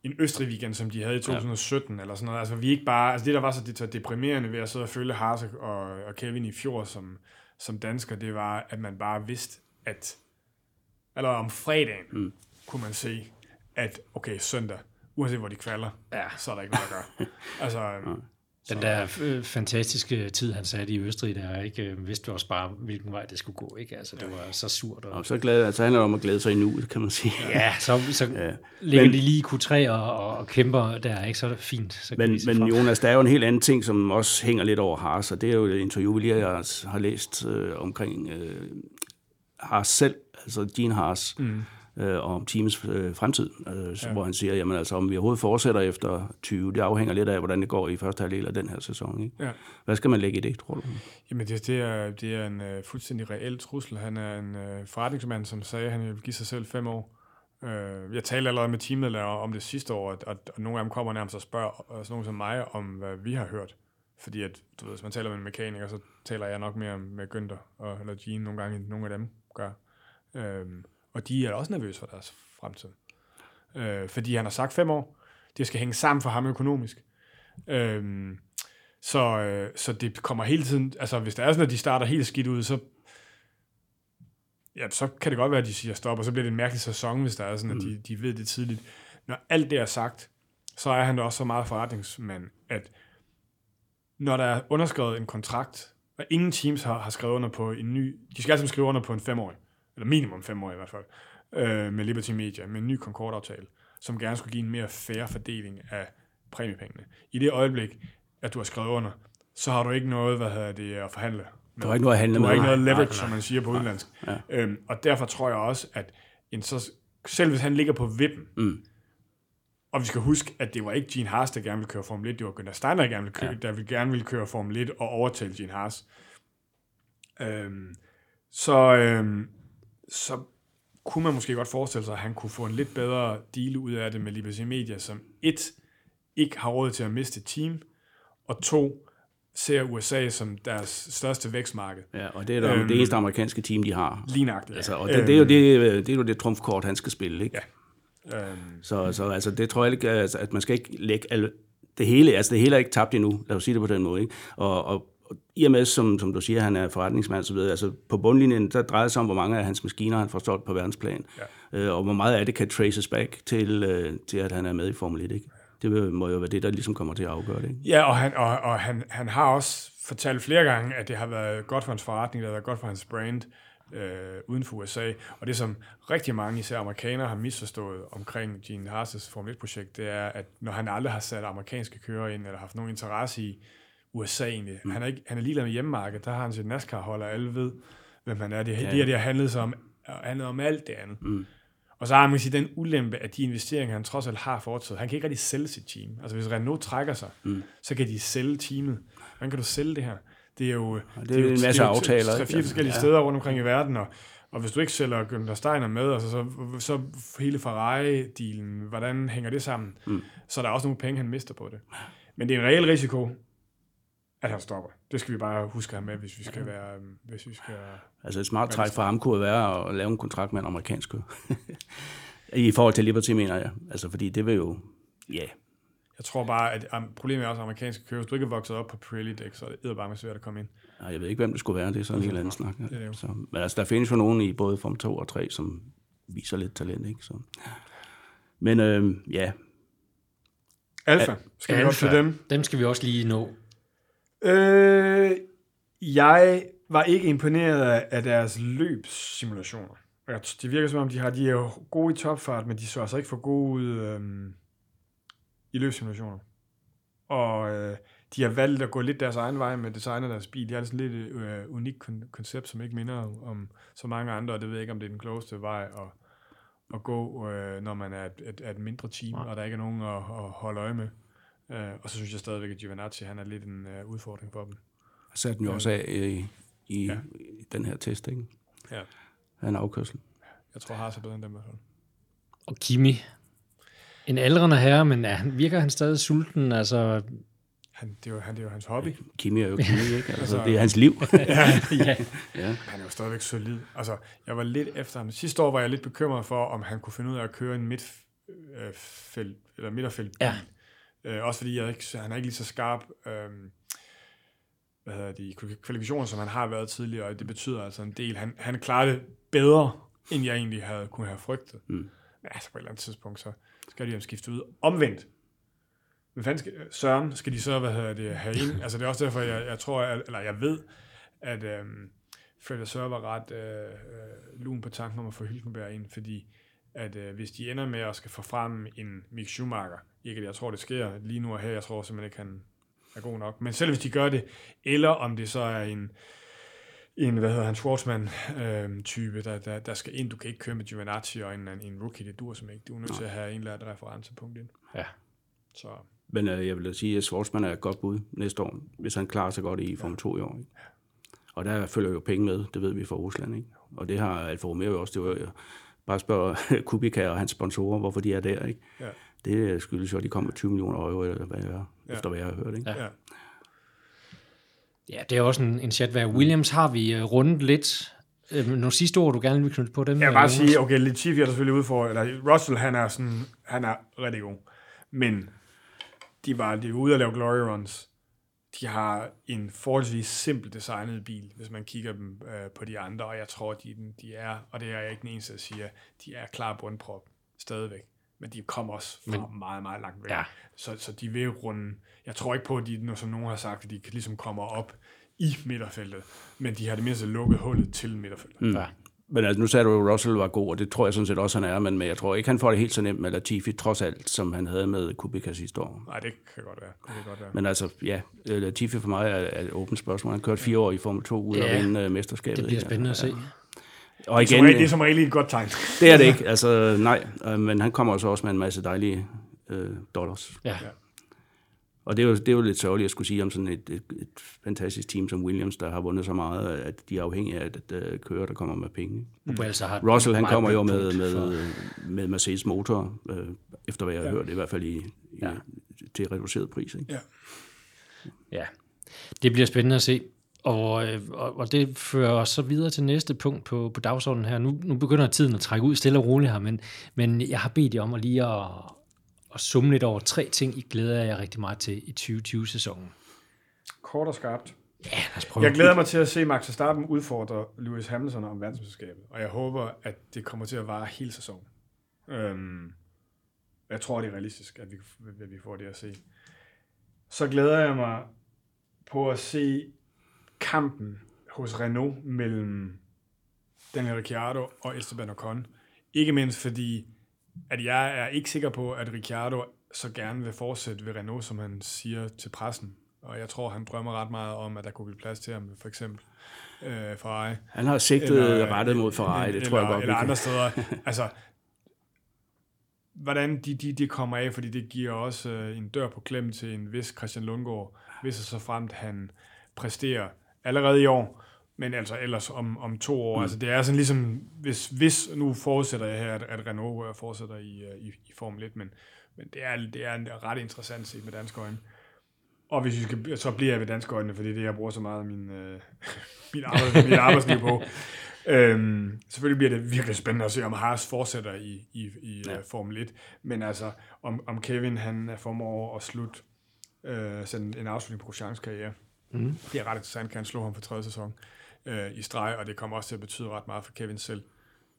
en Østrig weekend, som de havde i 2017, ja. eller sådan noget. Altså vi ikke bare, altså det der var så det, så deprimerende ved at sidde og følge Harsek og, og Kevin i fjor som, som dansker, det var, at man bare vidste, at, eller om fredagen, mm. kunne man se, at okay, søndag, uanset hvor de kvalder, Ja. så er der ikke noget at gøre. altså, den der øh, fantastiske tid, han satte i Østrig, der ikke øh, vidste også bare, hvilken vej det skulle gå. Ikke? Altså, det var så surt. Og, Og så, glad, så handler det om at glæde sig i nuet, kan man sige. ja, så, så ja. Ligger Men- de lige i Q3 og, og, og kæmper der, ikke? så er det fint. Så Men, men. Jonas, der er jo en helt anden ting, som også hænger lidt over Haas, og det er jo et interview, vi lige har, har læst øh, omkring øh, Haas selv, altså Gene Haas, mm. Øh, og om teamets øh, fremtid, øh, ja. hvor han siger, jamen altså, om vi overhovedet fortsætter efter 20, det afhænger lidt af, hvordan det går i første halvdel af den her sæson. Ikke? ja. Hvad skal man lægge i det, tror du? Jamen, det, det, er, det er en uh, fuldstændig reel trussel. Han er en uh, forretningsmand, som sagde, at han vil give sig selv fem år. Uh, jeg talte allerede med teammedlemmer om det sidste år, at, at, at nogle af dem kommer nærmest og spørger uh, sådan nogen som mig, om hvad vi har hørt. Fordi at, du ved, hvis man taler med en mekaniker, så taler jeg nok mere med Günther og, eller Gene nogle gange, end nogle af dem gør. Uh, og de er også nervøse for deres fremtid. Uh, fordi han har sagt fem år. Det skal hænge sammen for ham økonomisk. Uh, så, øh, så det kommer hele tiden, altså hvis det er sådan, at de starter helt skidt ud, så, ja, så kan det godt være, at de siger stop, og så bliver det en mærkelig sæson, hvis der er sådan, at de, de ved det tidligt. Når alt det er sagt, så er han da også så meget forretningsmand, at når der er underskrevet en kontrakt, og ingen teams har, har skrevet under på en ny, de skal altid skrive under på en femårig, eller minimum femårig i hvert fald, øh, med Liberty Media, med en ny Concord-aftale, som gerne skulle give en mere fair fordeling af præmiepengene. I det øjeblik, at du har skrevet under, så har du ikke noget, hvad hedder det, at forhandle. med. Du har ikke noget at handle Du med. har ikke noget Nej, leverage, nej, som man siger på udenlandsk. Ja. Øhm, og derfor tror jeg også, at en så, selv hvis han ligger på vippen, Mm. og vi skal huske, at det var ikke Gene Haas, der gerne ville køre Formel 1, det var Gunnar Steiner, der gerne ville køre, ja. der ville gerne ville køre Formel 1 og overtale Gene Haas. Øhm, så, øhm, så kunne man måske godt forestille sig, at han kunne få en lidt bedre deal ud af det med Liberty Media, som et, ikke har råd til at miste et team, og to, ser USA som deres største vækstmarked. Ja, og det er der, Øhm. øhm, det eneste amerikanske team, de har. Lignagtigt. Altså, og det, det, er jo det, det er jo det trumfkort, han skal spille, ikke? Ja. Øhm, Så, så altså, det tror jeg ikke, altså, at man skal ikke lægge alle, det hele, altså det hele er ikke tabt endnu, lad os sige det på den måde, ikke? Og, og i og med, som, som du siger, han er forretningsmand så videre, altså på bundlinjen, der drejer det sig om, hvor mange af hans maskiner han får solgt på verdensplan, Ja. øh, og hvor meget af det kan traces back til, øh, til, at han er med i Formel 1, ikke? Det må jo være det, der ligesom kommer til at afgøre det, ikke? Ja, og, han, og, og han, han har også fortalt flere gange, at det har været godt for hans forretning, det har været godt for hans brand. øh, uden for USA. Og det, som rigtig mange, især amerikanere, har misforstået omkring Gene Haas' Formel 1-projekt, det er, at når han aldrig har sat amerikanske kører ind, eller haft nogen interesse i USA egentlig, mm. han, er ikke, han er ligeglad med hjemmemarkedet, der har han sit NASCAR-hold, og alle ved, hvem han er. Det, ja. det, det har handlet sig om, handlet om alt det andet. Mm. Og så har man sige, den ulempe, at de investeringer, han trods alt har foretaget, han kan ikke rigtig sælge sit team. Altså hvis Renault trækker sig, mm. så kan de sælge teamet. Hvordan kan du sælge det her? Det er jo, det er, det er jo en masse aftaler. Tre, fire forskellige ja. steder rundt omkring i verden, og, og hvis du ikke sælger Günther Steiner med, altså så, så hele Ferrari-dealen, hvordan hænger det sammen? Mm. Så er der også nogle penge, han mister på det. Men det er en reel risiko, at han stopper. Det skal vi bare huske ham med, hvis vi skal være... Hvis vi skal altså et smart træk for ham kunne være at lave en kontrakt med en amerikansk I forhold til Liberty, mener jeg. Altså, fordi det vil jo... Ja, yeah. Jeg tror bare, at problemet er også amerikanske kører. Hvis du ikke er vokset op på Pirelli-dæk, så er det bare med svært at komme ind. Nej, jeg ved ikke, hvem det skulle være. Det er sådan en helt anden snak. Ja. Det er det så, men altså, der findes jo nogen i både Form 2 og 3, som viser lidt talent, ikke? Så. Men øh, ja. Alfa. Skal Alpha. vi også til dem? Dem skal vi også lige nå. Øh, jeg var ikke imponeret af deres løbssimulationer. Det virker som om, de har de er gode i topfart, men de så altså ikke for gode ud øhm, i løbssimulationer. Og øh, de har valgt at gå lidt deres egen vej med designet deres bil. De har sådan lidt øh, unik koncept, som ikke minder om så mange andre, og det ved jeg ikke, om det er den klogeste vej at, at gå, øh, når man er et, et, et mindre team, ja. og der ikke er nogen at, at holde øje med. Øh, og så synes jeg stadigvæk, at Giovinazzi han er lidt en uh, udfordring for dem. Jeg satte den jo også af i, i, ja. i den her test, ikke? Ja. Han er afkørsel. Jeg tror, Haas er bedre end dem i hvert fald. Og Kimi, en aldrende herre, men er, virker han stadig sulten? Altså, han, det, er jo, han, det er jo hans hobby. Kimi er jo Kimi, ikke? Altså, altså, det er hans liv. ja, ja. ja. Han er jo stadigvæk solid. Altså, jeg var lidt efter ham. Sidste år var jeg lidt bekymret for, om han kunne finde ud af at køre en midtfelt, eller midterfelt ja. Øh, også fordi jeg ikke, han er ikke lige så skarp øh, hvad hedder de, kvalifikationer, som han har været tidligere, og det betyder altså en del. Han, han klarer det bedre, end jeg egentlig havde kunne have frygtet. Mm. Men altså på et eller andet tidspunkt, så skal de ham skifte ud. Omvendt, hvad fanden skal, Søren, skal de så, hvad hedder det, have ind? Altså det er også derfor, jeg, jeg tror, jeg, eller jeg ved, at øhm, Fred Søren var ret øh, øh, lun på tanken om at få Hylkenberg ind, fordi at øh, hvis de ender med at skal få frem en Mick Schumacher, ikke at jeg tror, det sker lige nu og her, jeg tror simpelthen ikke, han er god nok, men selv hvis de gør det, eller om det så er en, en hvad hedder han, Schwarzman øh, type, der, der, der skal ind, du kan ikke køre med Giovinazzi og en, en rookie, det dur som ikke, du er nødt til at have en eller anden referencepunkt ind. Ja. Så. Men øh, jeg vil sige, at Schwarzman er et godt bud næste år, hvis han klarer sig godt i Formel 2 i år. Ikke? Og der følger jo penge med, det ved vi fra Rusland, ikke? Og det har Alfa Romeo også, det var bare spørge Kubica og hans sponsorer, hvorfor de er der, ikke? Ja. Det skyldes jo, at de kommer med 20 millioner euro, eller hvad jeg, ja. efter hvad jeg har hørt, ikke? Ja. Ja, det er også en, en chat, hvad Williams har vi uh, rundet lidt. Øh, nogle sidste ord, du gerne vil knytte på dem? Jeg vil bare sige, okay, Latifi er selvfølgelig udfordret, eller Russell, han er, sådan, han er rigtig god. Men de var, de var ude at lave glory runs de har en forholdsvis simpel designet bil, hvis man kigger dem øh, på de andre, og jeg tror, de, de er, og det er jeg ikke den eneste, der siger, de er klar bundprop stadigvæk. Men de kommer også fra Men, meget, meget langt væk. Ja. Så, så de vil runde, jeg tror ikke på, at de, som nogen har sagt, at de ligesom kommer op i midterfeltet, men de har det mindste lukket hullet til midterfeltet. Mm. Ja. Men altså, nu sagde du at Russell var god, og det tror jeg sådan set også, han er, men, men jeg tror ikke, han får det helt så nemt med Latifi, trods alt, som han havde med Kubica sidste år. Nej, det kan godt være. Det kan godt være. Men altså, ja, Latifi for mig er, er et åbent spørgsmål. Han har kørt fire år i Formel 2 ud ja, vinde uh, mesterskabet. Det bliver spændende at se. Ja. Og igen, det er som regel et godt tegn. Det er det ikke, altså nej, øh, men han kommer så også med en masse dejlige øh, dollars. Ja. ja. Og det er, jo, det er jo lidt sørgeligt at skulle sige om sådan et, et, et fantastisk team som Williams, der har vundet så meget, at de er afhængige af, at, at, at kører, der kommer med penge. Mm. Russell, han kommer jo med, med, med Mercedes motor, øh, efter hvad jeg har ja. hørt, i hvert fald i, i, ja. til reduceret pris. Ikke? Ja. ja, det bliver spændende at se. Og, øh, og, og det fører os så videre til næste punkt på, på dagsordenen her. Nu, nu begynder tiden at trække ud stille og roligt her, men, men jeg har bedt jer om at lige at, at summe lidt over tre ting, I glæder jer rigtig meget til i 2020-sæsonen. Kort og skarpt. Ja, lad os prøve. Jeg glæder mig til at se Max Verstappen udfordre Lewis Hamilton om verdensmesterskabet, og jeg håber, at det kommer til at vare hele sæsonen. Øhm, jeg tror, det er realistisk, at vi, at vi får det at se. Så glæder jeg mig på at se kampen hos Renault mellem Daniel Ricciardo og Esteban Ocon. Ikke mindst fordi, at jeg er ikke sikker på, at Ricciardo så gerne vil fortsætte ved Renault, som han siger til pressen. Og jeg tror, han drømmer ret meget om, at der kunne blive plads til ham, for eksempel øh, Ferrari. Han har sigtet eller, rettet mod Ferrari, det eller, tror jeg godt, Eller andre steder. altså, hvordan de, de, de kommer af, fordi det giver også øh, en dør på klem til en vis Christian Lundgaard, hvis og så fremt han præsterer allerede i år, men altså ellers om, om to år. Mm. Altså det er sådan ligesom, hvis, hvis nu fortsætter jeg her, at, at Renault øh, fortsætter i, øh, i, i Formel 1, men, men det, er, det er ret interessant set med danske øjne. Og hvis vi skal, så bliver jeg ved danske øjne, fordi det er jeg bruger så meget af min, øh, min, arbejds, min arbejdsliv på. Øhm, selvfølgelig bliver det virkelig spændende at se, om Haas fortsætter i, i, i ja. uh, Formel 1. Men altså, om, om Kevin han formår at slutte øh, sådan en afslutning på Grosjeans karriere. Mm. Det er ret interessant, kan han slå ham for tredje sæson øh, i streg, og det kommer også til at betyde ret meget for Kevin selv.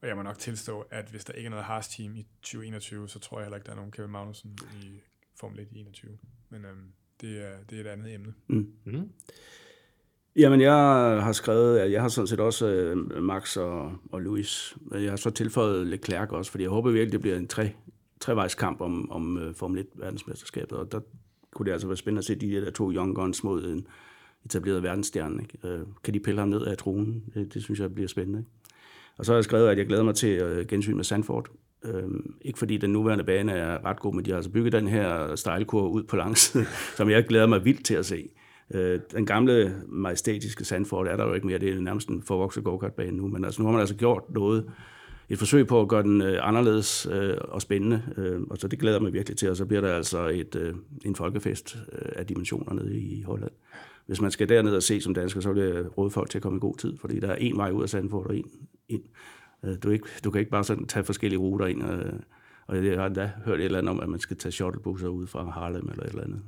Og jeg må nok tilstå, at hvis der ikke er noget Haas-team i 2021, så tror jeg heller ikke, der er nogen Kevin Magnussen i Formel 1 i 21. Men øhm, det, er, det er et andet emne. Mm. Mm. Jamen, jeg har skrevet, at jeg har sådan set også øh, Max og, og Louis. Jeg har så tilføjet Leclerc også, fordi jeg håber virkelig, det bliver en tre, trevejskamp om, om uh, Formel 1 verdensmesterskabet, og der kunne det altså være spændende at se de der to young guns mod en etableret verdensstjerne. Ikke? Øh, kan de pille ham ned af tronen? Det, det synes jeg bliver spændende. Ikke? Og så har jeg skrevet, at jeg glæder mig til at gensyn med Sandford. Uh, ikke fordi den nuværende bane er ret god, men de har altså bygget den her stejlkurve ud på langsiden, som jeg glæder mig vildt til at se. Øh, den gamle majestætiske Sandford er der jo ikke mere, det er nærmest en forvokset go bane nu, men altså, nu har man altså gjort noget, et forsøg på at gøre den øh, anderledes øh, og spændende, øh, og så det glæder mig virkelig til, og så bliver der altså et, øh, en folkefest øh, af dimensioner nede i Holland. Hvis man skal derned og se som dansker, så vil jeg råde folk til at komme i god tid, fordi der er en vej ud af Sandford og en ind. Øh, du, ikke, du kan ikke bare sådan tage forskellige ruter ind, øh, og jeg har da hørt et eller andet om, at man skal tage shuttlebusser ud fra Harlem eller et eller andet.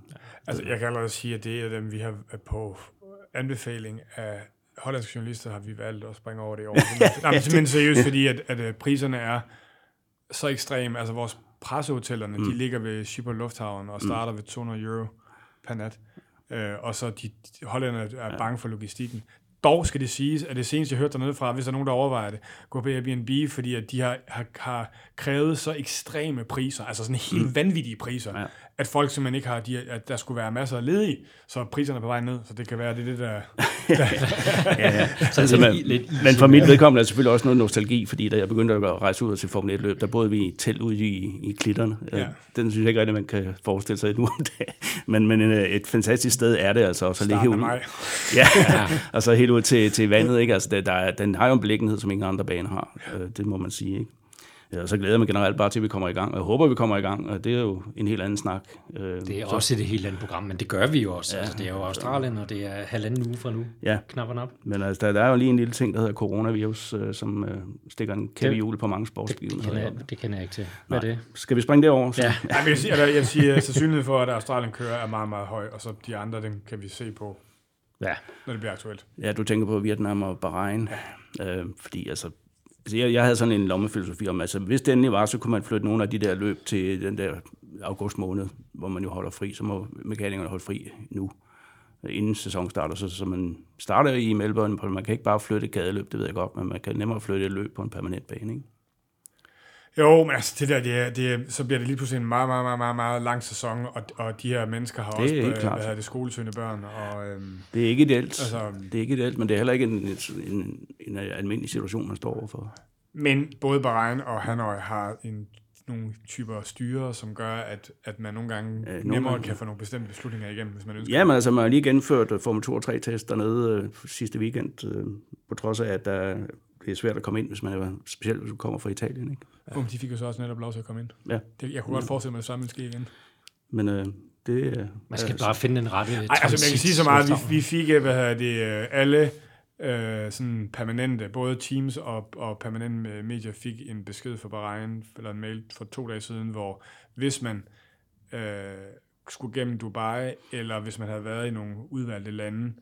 Altså, jeg kan allerede sige, at det er dem, vi har på anbefaling af hollandske journalister, har vi valgt at springe over det i år. Nej, men simpelthen seriøst, fordi at, at priserne er så ekstreme. Altså, vores pressehotellerne, mm. de ligger ved Schiphol Lufthavn og starter mm. ved 200 euro per nat. Øh, og så de, de hollænderne er ja. bange for logistikken. Dog skal det siges, at det seneste, jeg hørte dernede fra, hvis der er nogen, der overvejer det, gå på Airbnb, fordi at de har, har, har krævet så ekstreme priser, altså sådan helt mm. vanvittige priser, ja. At folk simpelthen ikke har, de, at der skulle være masser af ledige, så priserne er på vej ned, så det kan være, det er det, der... ja, ja. Så altså, man, lidt men for mit vedkommende er det selvfølgelig også noget nostalgi, fordi da jeg begyndte at rejse ud til Formel 1-løb, der boede vi i telt ude i, i klitterne. Ja. Den synes jeg ikke rigtig, man kan forestille sig nu om dagen. Men, men et fantastisk sted er det altså. Og så ligge helt ud, ja, og så helt ud til, til vandet. Ikke? Altså, der, der, den har jo en beliggenhed, som ingen andre baner har. Det må man sige. Ikke? Ja, og så glæder jeg mig generelt bare til, at vi kommer i gang. Og jeg håber, vi kommer i gang, og det er jo en helt anden snak. Det er så. også et helt andet program, men det gør vi jo også. Ja, altså, det er jo Australien, og det er halvanden uge fra nu. Ja. Knap og nap. Men altså, der, der er jo lige en lille ting, der hedder coronavirus, øh, som øh, stikker en kæmpe hjul på mange sportsbegivenheder. Det, det, kender jeg, det kender jeg ikke til. Hvad Nej. er det? Skal vi springe derover? Ja. ja jeg vil sige, at jeg vil sige, at sandsynligheden for, at Australien kører, er meget, meget høj, og så de andre, dem kan vi se på, ja. når det bliver aktuelt. Ja, du tænker på Vietnam og Bahrain, ja. øh, fordi altså, Altså jeg, jeg havde sådan en lommefilosofi om, altså hvis det endelig var, så kunne man flytte nogle af de der løb til den der august måned, hvor man jo holder fri, så må mekanikerne holde fri nu, inden sæsonen starter. Så, så man starter i Melbourne, man kan ikke bare flytte et gadeløb, det ved jeg godt, men man kan nemmere flytte et løb på en permanent bane, ikke? Jo, men altså det der, det er, det er, så bliver det lige pludselig en meget, meget, meget, meget, meget lang sæson, og, og de her mennesker har det også ikke klart. hvad det, skolesøgende børn. Og, øhm, det er ikke ideelt. Altså, det er ikke ideelt, men det er heller ikke en, en, en, almindelig situation, man står overfor. Men både Bahrain og Hanoi har en, nogle typer styre, som gør, at, at man nogle gange nemmere nogle gange. kan få nogle bestemte beslutninger igennem, hvis man ønsker Ja, men altså, man har lige gennemført Formel 2 og 3-test dernede øh, sidste weekend, øh, på trods af, at der, det er svært at komme ind, hvis man er, specielt hvis du kommer fra Italien, ikke? Ja. de fik jo så også netop lov til at komme ind. Ja. Det, jeg kunne godt forestille mig, at det samme ske igen. Men øh, det Man skal bare finde den rette Ej, altså, man kan sige så meget, vi, vi fik, hvad hedder det, alle øh, sådan permanente, både Teams og, og permanente medier fik en besked fra Bahrain, eller en mail for to dage siden, hvor hvis man øh, skulle gennem Dubai, eller hvis man havde været i nogle udvalgte lande,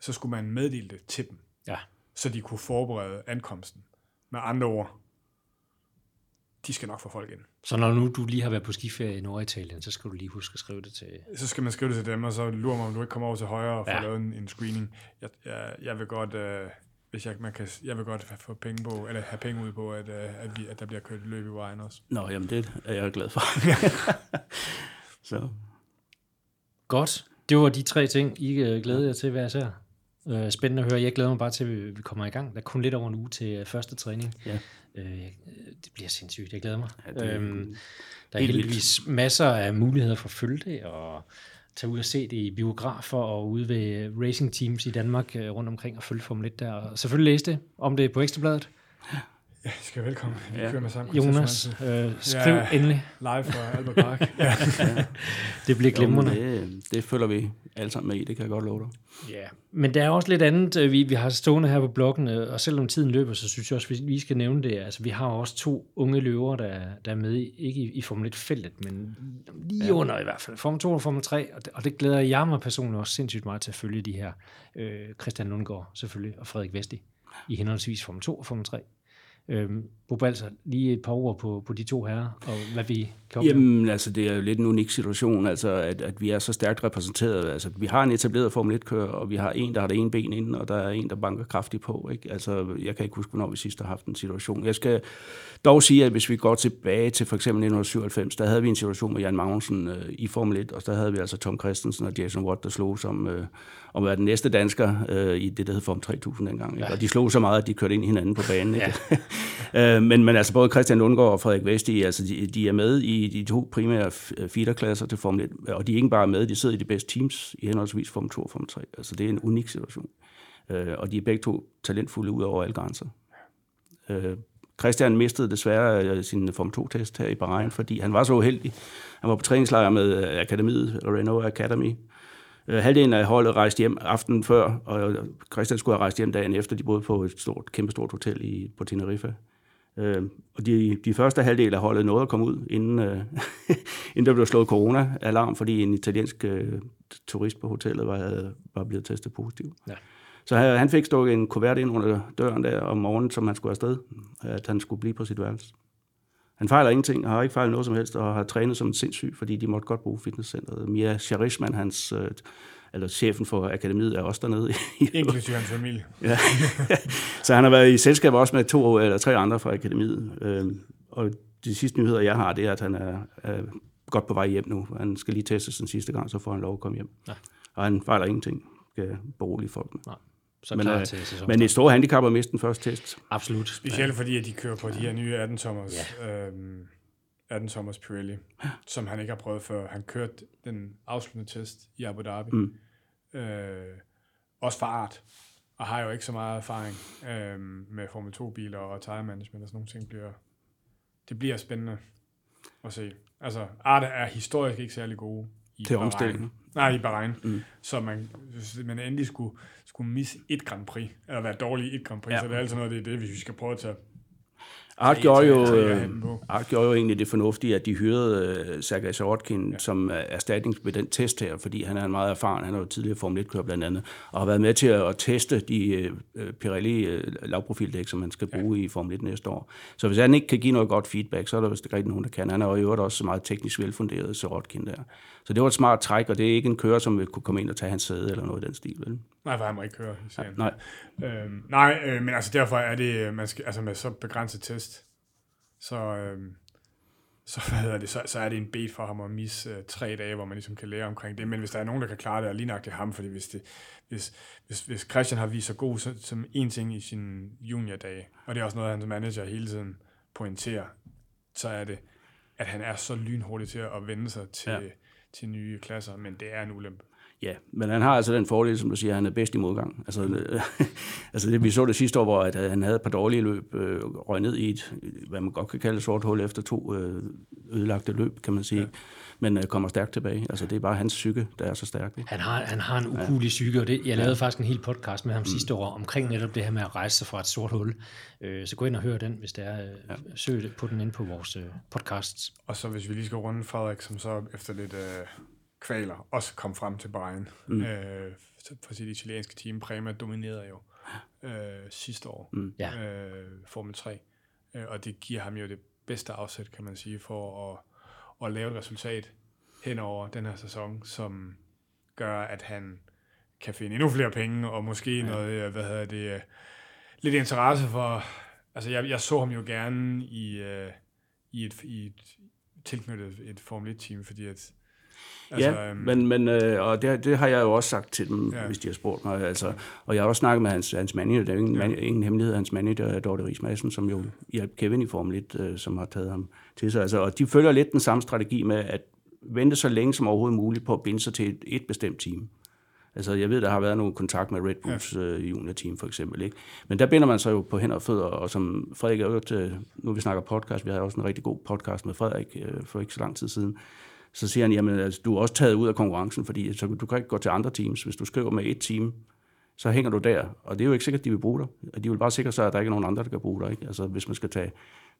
så skulle man meddele det til dem, ja. Så de kunne forberede ankomsten. Med andre ord, de skal nok få folk ind. Så når nu du lige har været på skiferie i Norditalien, så skal du lige huske at skrive det til... Så skal man skrive det til dem, og så lurer mig, om du ikke kommer over til højre og får ja. lavet en, en screening. Jeg, jeg, jeg vil godt... Øh, hvis jeg, man kan, jeg vil godt få penge på, eller have penge ud på, at, øh, at, vi, at der bliver kørt løb i vejen også. Nå, jamen det er jeg glad for. så. Godt. Det var de tre ting, I øh, glæder jer til hver især. Øh, spændende at høre. Jeg glæder mig bare til, at vi kommer i gang. Der er kun lidt over en uge til øh, første træning. Ja. Øh, det bliver sindssygt. Jeg glæder mig. Ja, det er øhm, der er heldigvis masser af muligheder for at følge det, og tage ud og se det i biografer og ude ved racing teams i Danmark øh, rundt omkring og følge Formel 1 der. Og selvfølgelig læse det om det på Ekstrabladet. Ja, I skal velkommen. Vi Ja. kører med sammen. Jonas, øh, skriv Ja. endelig. Live fra Albert Park. ja. Det bliver glimrende. Jo, det, det følger vi alle sammen med i, det kan jeg godt love dig. Ja, men der er også lidt andet, øh, vi, vi har stående her på bloggen, øh, og selvom tiden løber, så synes jeg også, vi skal nævne det. Altså, vi har også to unge løver, der, der er med, i, ikke i, i Formel 1-feltet, men lige ja. under i hvert fald. Formel 2 og Formel 3, og det, og det glæder jeg mig personligt også sindssygt meget til at følge de her. Øh, Christian Lundgaard selvfølgelig, og Frederik Vesti, i henholdsvis Formel 2 og Formel 3. Øhm, Bo lige et par ord på, på de to herrer, og hvad vi kan opleve. Jamen, altså, det er jo lidt en unik situation, altså, at, at vi er så stærkt repræsenteret. Altså, vi har en etableret Formel 1-kører, og vi har en, der har det ene ben inden, og der er en, der banker kraftigt på. Ikke? Altså, jeg kan ikke huske, hvornår vi sidst har haft en situation. Jeg skal dog sige, at hvis vi går tilbage til for eksempel 1997, der havde vi en situation med Jan Magnussen øh, i Formel 1, og der havde vi altså Tom Christensen og Jason Watt, der slog som øh, om at være den næste dansker øh, i det, der hed Formel 3000 dengang. Ikke? Ja. Og de slog så meget, at de kørte ind i hinanden på banen. Ikke? Øh, men, men altså både Christian Lundgaard og Frederik Vesti, altså de, de er med i de to primære f- feederklasser til Formel 1, og de er ikke bare med, de sidder i de bedste teams i henholdsvis Formel 2 og Formel 3. Altså det er en unik situation. Øh, og de er begge to talentfulde ud over alle grænser. Øh, Christian mistede desværre øh, sin Form 2-test her i Bahrain, fordi han var så uheldig. Han var på træningslejr med øh, akademiet, Renault Academy. Øh, halvdelen af holdet rejste hjem aftenen før, og Christian skulle have rejst hjem dagen efter. De boede på et stort, kæmpestort hotel i, på Tenerife. Øh, og de, de første halvdel af holdet nåede at komme ud, inden, øh, inden der blev slået corona-alarm, fordi en italiensk øh, turist på hotellet var, var blevet testet positiv. Ja. Så han, fik stukket en kuvert ind under døren der om morgenen, som han skulle afsted, at han skulle blive på sit værelse. Han fejler ingenting, har ikke fejlet noget som helst, og har trænet som en sindssyg, fordi de måtte godt bruge fitnesscenteret. Mia Charishman, hans, øh, eller chefen for akademiet, er også dernede. Inklusive hans familie. Ja. så han har været i selskab også med to eller tre andre fra akademiet. Øhm, og de sidste nyheder, jeg har, det er, at han er, er godt på vej hjem nu. Han skal lige testes den sidste gang, så får han lov at komme hjem. Ja. Og han fejler ingenting, skal berolige folk med. Så Men, klar øh, til sæsonen. Men et stort handicap at miste den første test. Absolut. Specielt fordi, at de kører på de her nye 18 Thomas, ja. øhm, 18 Thomas Pirelli, som han ikke har prøvet før. Han kørte den afsluttende test i Abu Dhabi. Mm. Øh, også for art, og har jo ikke så meget erfaring øh, med Formel 2-biler og tire management og sådan nogle ting. Bliver, det bliver spændende at se. Altså, art er historisk ikke særlig gode i Til Bahrain. omstilling. Nej, i Bahrain. Mm. Så man, hvis man endelig skulle, skulle misse et Grand Prix, eller være dårlig i et Grand Prix, Ja. så det er altid noget, det er det, hvis vi skal prøve at tage Art gjorde, jo, øh. Art gjorde jo egentlig det fornuftige, at de hyrede uh, Sergej Sorotkin ja. Som uh, erstatning ved den test her, fordi han er en meget erfaren, han er jo tidligere Formel 1-kører blandt andet, og har været med til at, at teste de uh, Pirelli uh, lavprofildæk, som man skal bruge ja. i Formel 1 næste år. Så hvis han ikke kan give noget godt feedback, så er der vist ikke rigtig nogen, der kan. Han er jo i øvrigt også meget teknisk velfunderet, Sorotkin der. Så det var et smart træk, og det er ikke en kører, som vil kunne komme ind og tage hans sæde eller noget i den stil, vel? Nej, for han må ikke køre serien. Nej. Øhm, nej, øh, men altså derfor er det, øh, man skal, altså med så begrænset test, så, øhm, så, hvad hedder det, så, så er det en bed for ham at misse øh, tre dage, hvor man ligesom kan lære omkring det. Men hvis der er nogen, der kan klare det, er lige nok det ham, fordi hvis, det, hvis, hvis, hvis Christian har vist sig god så, som en ting i sin juniordage, og det er også noget, hans manager hele tiden pointerer, så er det, at han er så lynhurtig til at vende sig til, Ja. Til nye klasser, men det er en ulempe. Ja, men han har altså den fordel, som du siger, at han er bedst i modgang. Altså, øh, altså det, vi så det sidste år, hvor at, øh, han havde et par dårlige løb, øh, røg ned i et, hvad man godt kan kalde et sort hul efter to øh, ødelagte løb, kan man sige. Ja. Men øh, kommer stærkt tilbage. Altså det er bare hans psyke, der er så stærk. Ikke? Han har, han har en ukulig psyke, og det, jeg lavede faktisk en hel podcast med ham mm. sidste år omkring netop det her med at rejse sig fra et stort hul. Øh, så gå ind og hør den, hvis det er. Øh, ja. Søg det på den inde på vores øh, podcasts. Og så hvis vi lige skal runde Frederik, som så efter lidt øh, kvaler også kom frem til Bayern mm. øh, for sit italienske team. Prema dominerede jo øh, sidste år Mm. Ja. øh, Formel 3. Øh, og det giver ham jo det bedste afsæt, kan man sige, for at, at lave et resultat hen over den her sæson, som gør, at han kan finde endnu flere penge, og måske ja. noget, øh, hvad hedder det, øh, lidt interesse for... Altså, jeg, jeg så ham jo gerne i, øh, i, et, i et tilknyttet et Formel 1-team, fordi at... Altså, ja, øhm, men, men øh, og det, det har jeg jo også sagt til dem, ja. hvis de har spurgt mig. Altså, og jeg har også snakket med hans, hans manager, det er ingen, ja. man, ingen hemmelighed, hans manager er Dorte Ries Madsen, som jo hjalp Kevin i Formel 1, øh, som har taget ham til sig. Altså, og de følger lidt den samme strategi med at vente så længe som overhovedet muligt på at binde sig til et, et bestemt team. Altså, jeg ved, der har været nogle kontakt med Red Bulls ja. øh, junior-team, for eksempel. Ikke? Men der binder man sig jo på hænder og fødder, og som Frederik har øvrigt, øh, nu vi snakker podcast, vi havde også en rigtig god podcast med Frederik øh, for ikke så lang tid siden, så siger han, jamen, altså, du er også taget ud af konkurrencen, fordi så, du kan ikke gå til andre teams. Hvis du skriver med et team, så hænger du der, og det er jo ikke sikkert, at de vil bruge dig. De vil bare sikre sig, at der ikke er nogen andre, der kan bruge dig. Ikke? Altså, hvis man skal tage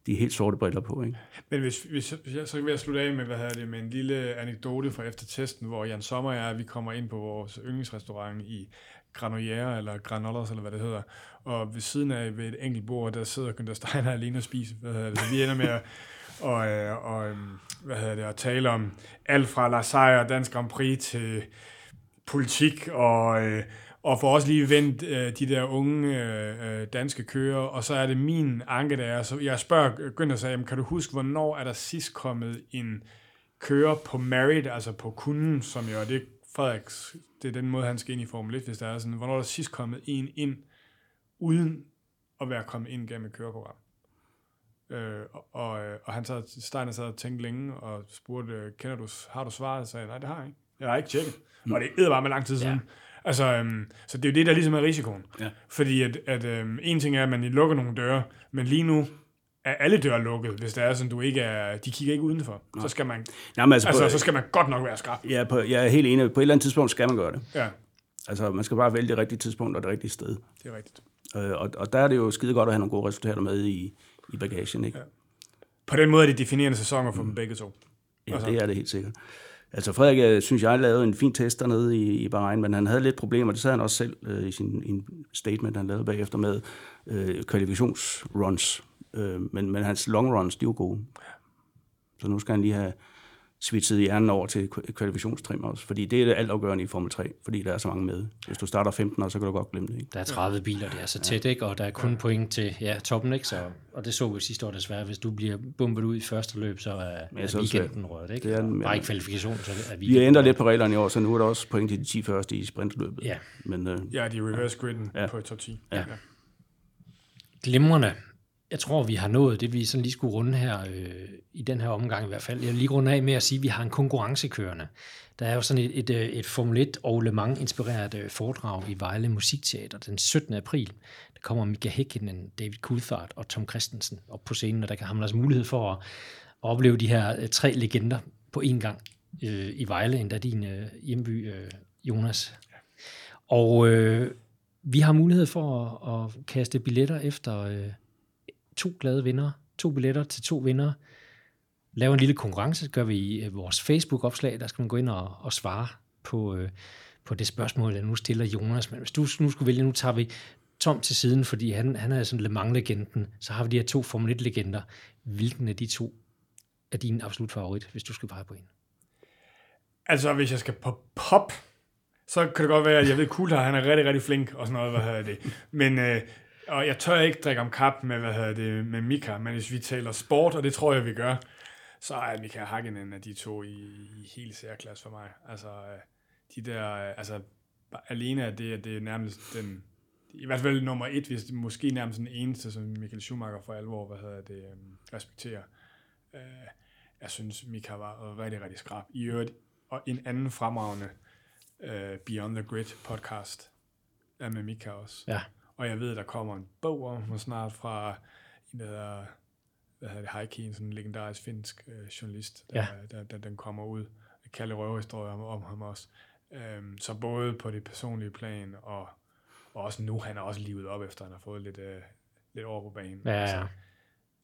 de helt sorte briller på. Ikke? Men hvis, hvis, hvis jeg, så vil jeg slutte af med, hvad hedder det, med en lille anekdote fra efter testen, hvor Jan Sommer og jeg, vi kommer ind på vores yndlingsrestaurant i Granollers, eller Granollers, eller hvad det hedder. Og ved siden af ved et enkelt bord, der sidder Günther Steiner alene og spiser. Hvad hedder det. Så vi ender med at, og, øh, og, øhm, hvad hedder det, at tale om alt fra La og Dansk Grand Prix til politik og, øh, og for også lige vendt øh, de der unge øh, øh, danske kører, og så er det min anke, der er, så jeg spørger Günther sig, kan du huske, hvornår er der sidst kommet en kører på merit, altså på kunden, som jo er det, Frederiks, det er den måde, han skal ind i Formel 1, hvis der er sådan, hvornår er der sidst kommet en ind, uden at være kommet ind gennem et køreprogram? Øh, og, og han sad, Steiner sad og tænkte længe og spurgte, kender du, har du svaret? Jeg sagde, nej, det har jeg ikke. Jeg har ikke tjekket. Mm. Og det er bare med lang tid siden. Ja. Altså, øhm, så det er jo det, der ligesom er risikoen. Ja. Fordi at, at øhm, en ting er, at man lukker nogle døre, men lige nu er alle døre lukket, hvis det er sådan, du ikke er, de kigger ikke udenfor. Nej. Så skal man, Jamen, altså, altså, på, så skal man godt nok være skrab. Ja, på, jeg er helt enig. På et eller andet tidspunkt skal man gøre det. Ja. Altså, man skal bare vælge det rigtige tidspunkt og det rigtige sted. Det er rigtigt. Øh, og, og der er det jo skide godt at have nogle gode resultater med i, i bagagen, ikke? Ja. På den måde er det definerende sæsoner for mm. dem begge to. Ja, altså. det er det helt sikkert. Altså Frederik, øh, synes jeg, lavede en fin test dernede i, i Bahrain, men han havde lidt problemer, det sagde han også selv øh, i sin en statement, han lavede bagefter med øh, kvalifikationsruns. Øh, men, men hans long runs, de var gode. Så nu skal han lige have switchet hjernen over til kvalifikationstrim også, fordi det er det altafgørende i Formel 3, fordi der er så mange med. Hvis du starter 15 så kan du godt glemme det. Ikke? Der er 30 biler, det er så tæt, ikke? og der er kun point til ja, toppen, ikke? Så, og det så vi sidste år desværre. Hvis du bliver bumpet ud i første løb, så er, ja, så weekenden rødt, ikke? Det er, den, Bare i kvalifikation, så er Vi har ændret lidt på reglerne i år, så nu er der også point til de 10 første i sprintløbet. Ja, Men, øh, ja de reverse gridden ja. på top 10. Ja. ja. Glimrende jeg tror, vi har nået det, vi sådan lige skulle runde her, øh, i den her omgang i hvert fald. Jeg vil lige runde af med at sige, at vi har en konkurrencekørende. Der er jo sådan et, et, øh, et Formel 1 og Le Mans inspireret øh, foredrag i Vejle Musikteater den 17. april. Der kommer Mika Hækkinen, David Coulthard og Tom Christensen op på scenen, og der kan ham altså mulighed for at, at opleve de her øh, tre legender på én gang øh, i Vejle, endda din øh, hjemby, øh, Jonas. Og øh, vi har mulighed for at, at kaste billetter efter... Øh, to glade vinder, to billetter til to vinder. Lave en lille konkurrence, gør vi i øh, vores Facebook-opslag, der skal man gå ind og, og svare på, øh, på det spørgsmål, jeg nu stiller Jonas. Men hvis du nu skulle vælge, nu tager vi Tom til siden, fordi han, han er sådan Le Mans-legenden, så har vi de her to Formel 1-legender. Hvilken af de to er din absolut favorit, hvis du skal pege på en? Altså, hvis jeg skal på pop, så kan det godt være, at jeg ved, Coulthard, han er rigtig, rigtig flink og sådan noget, hvad hedder det. Men øh, og jeg tør ikke drikke om kap med, hvad hedder det, med Mika, men hvis vi taler sport, og det tror jeg, vi gør, så er Mika Hakkinen af de to i, i helt særklasse for mig. Altså, øh, de der, øh, altså, alene af det, at det er nærmest den, i hvert fald nummer et, hvis det måske nærmest den eneste, som Michael Schumacher for alvor, hvad hedder det, øh, respekterer. Jeg synes, Mika var rigtig, rigtig skrab. I øvrigt, og en anden fremragende Beyond the Grid podcast er med Mika også. Ja. Og jeg ved, der kommer en bog om ham snart fra en, der hedder, hvad hedder det, Heike, en sådan legendarisk finsk øh, journalist, der, ja. der, der, den kommer ud. Kalde røverhistorier om, om ham også. Øhm, så både på det personlige plan, og, og også nu, han er også livet op, efter han har fået lidt, øh, lidt over på banen. Ja, ja. Altså,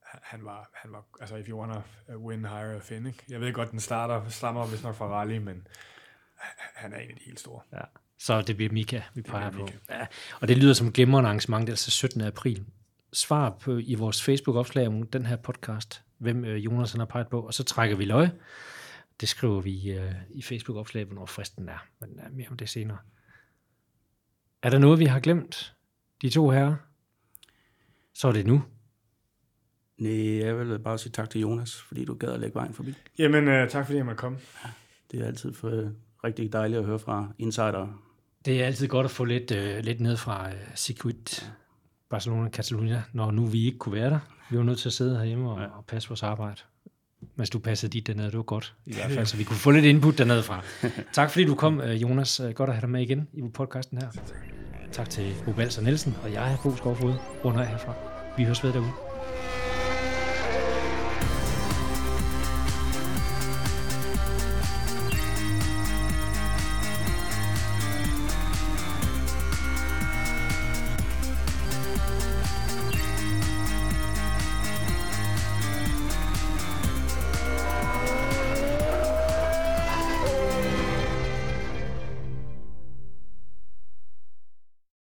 han var, han var, altså if you wanna win, hire a fin, ikke? Jeg ved godt, den starter, stammer vist nok fra rally, men han er en af de helt store. Ja. Så det bliver Mika, vi peger på. Ja. Og det lyder som et glimrende arrangement, det er altså 17. april. Svar på, i vores Facebook-opslag om den her podcast, hvem øh, Jonas har peget på, og så trækker vi løg. Det skriver vi øh, i Facebook-opslaget, hvornår fristen er. Men øh, mere om det senere. Er der noget, vi har glemt? De to herrer? Så er det nu. Nej, jeg vil bare sige tak til Jonas, fordi du gad at lægge vejen forbi. Jamen, øh, tak fordi jeg måtte komme. Det er altid for, øh, rigtig dejligt at høre fra insider. Det er altid godt at få lidt, øh, lidt ned fra øh, Circuit Barcelona Catalunya, når nu vi ikke kunne være der. Vi var nødt til at sidde herhjemme og, og passe vores arbejde. Mens du passede dit dernede, det var godt i hvert fald, så vi kunne få lidt input dernede fra. tak fordi du kom, øh, Jonas. Øh, Godt at have dig med igen i podcasten her. Tak til Bo Balser Nielsen, og jeg er Bo Skovfod, runder af herfra. Vi høres ved derude.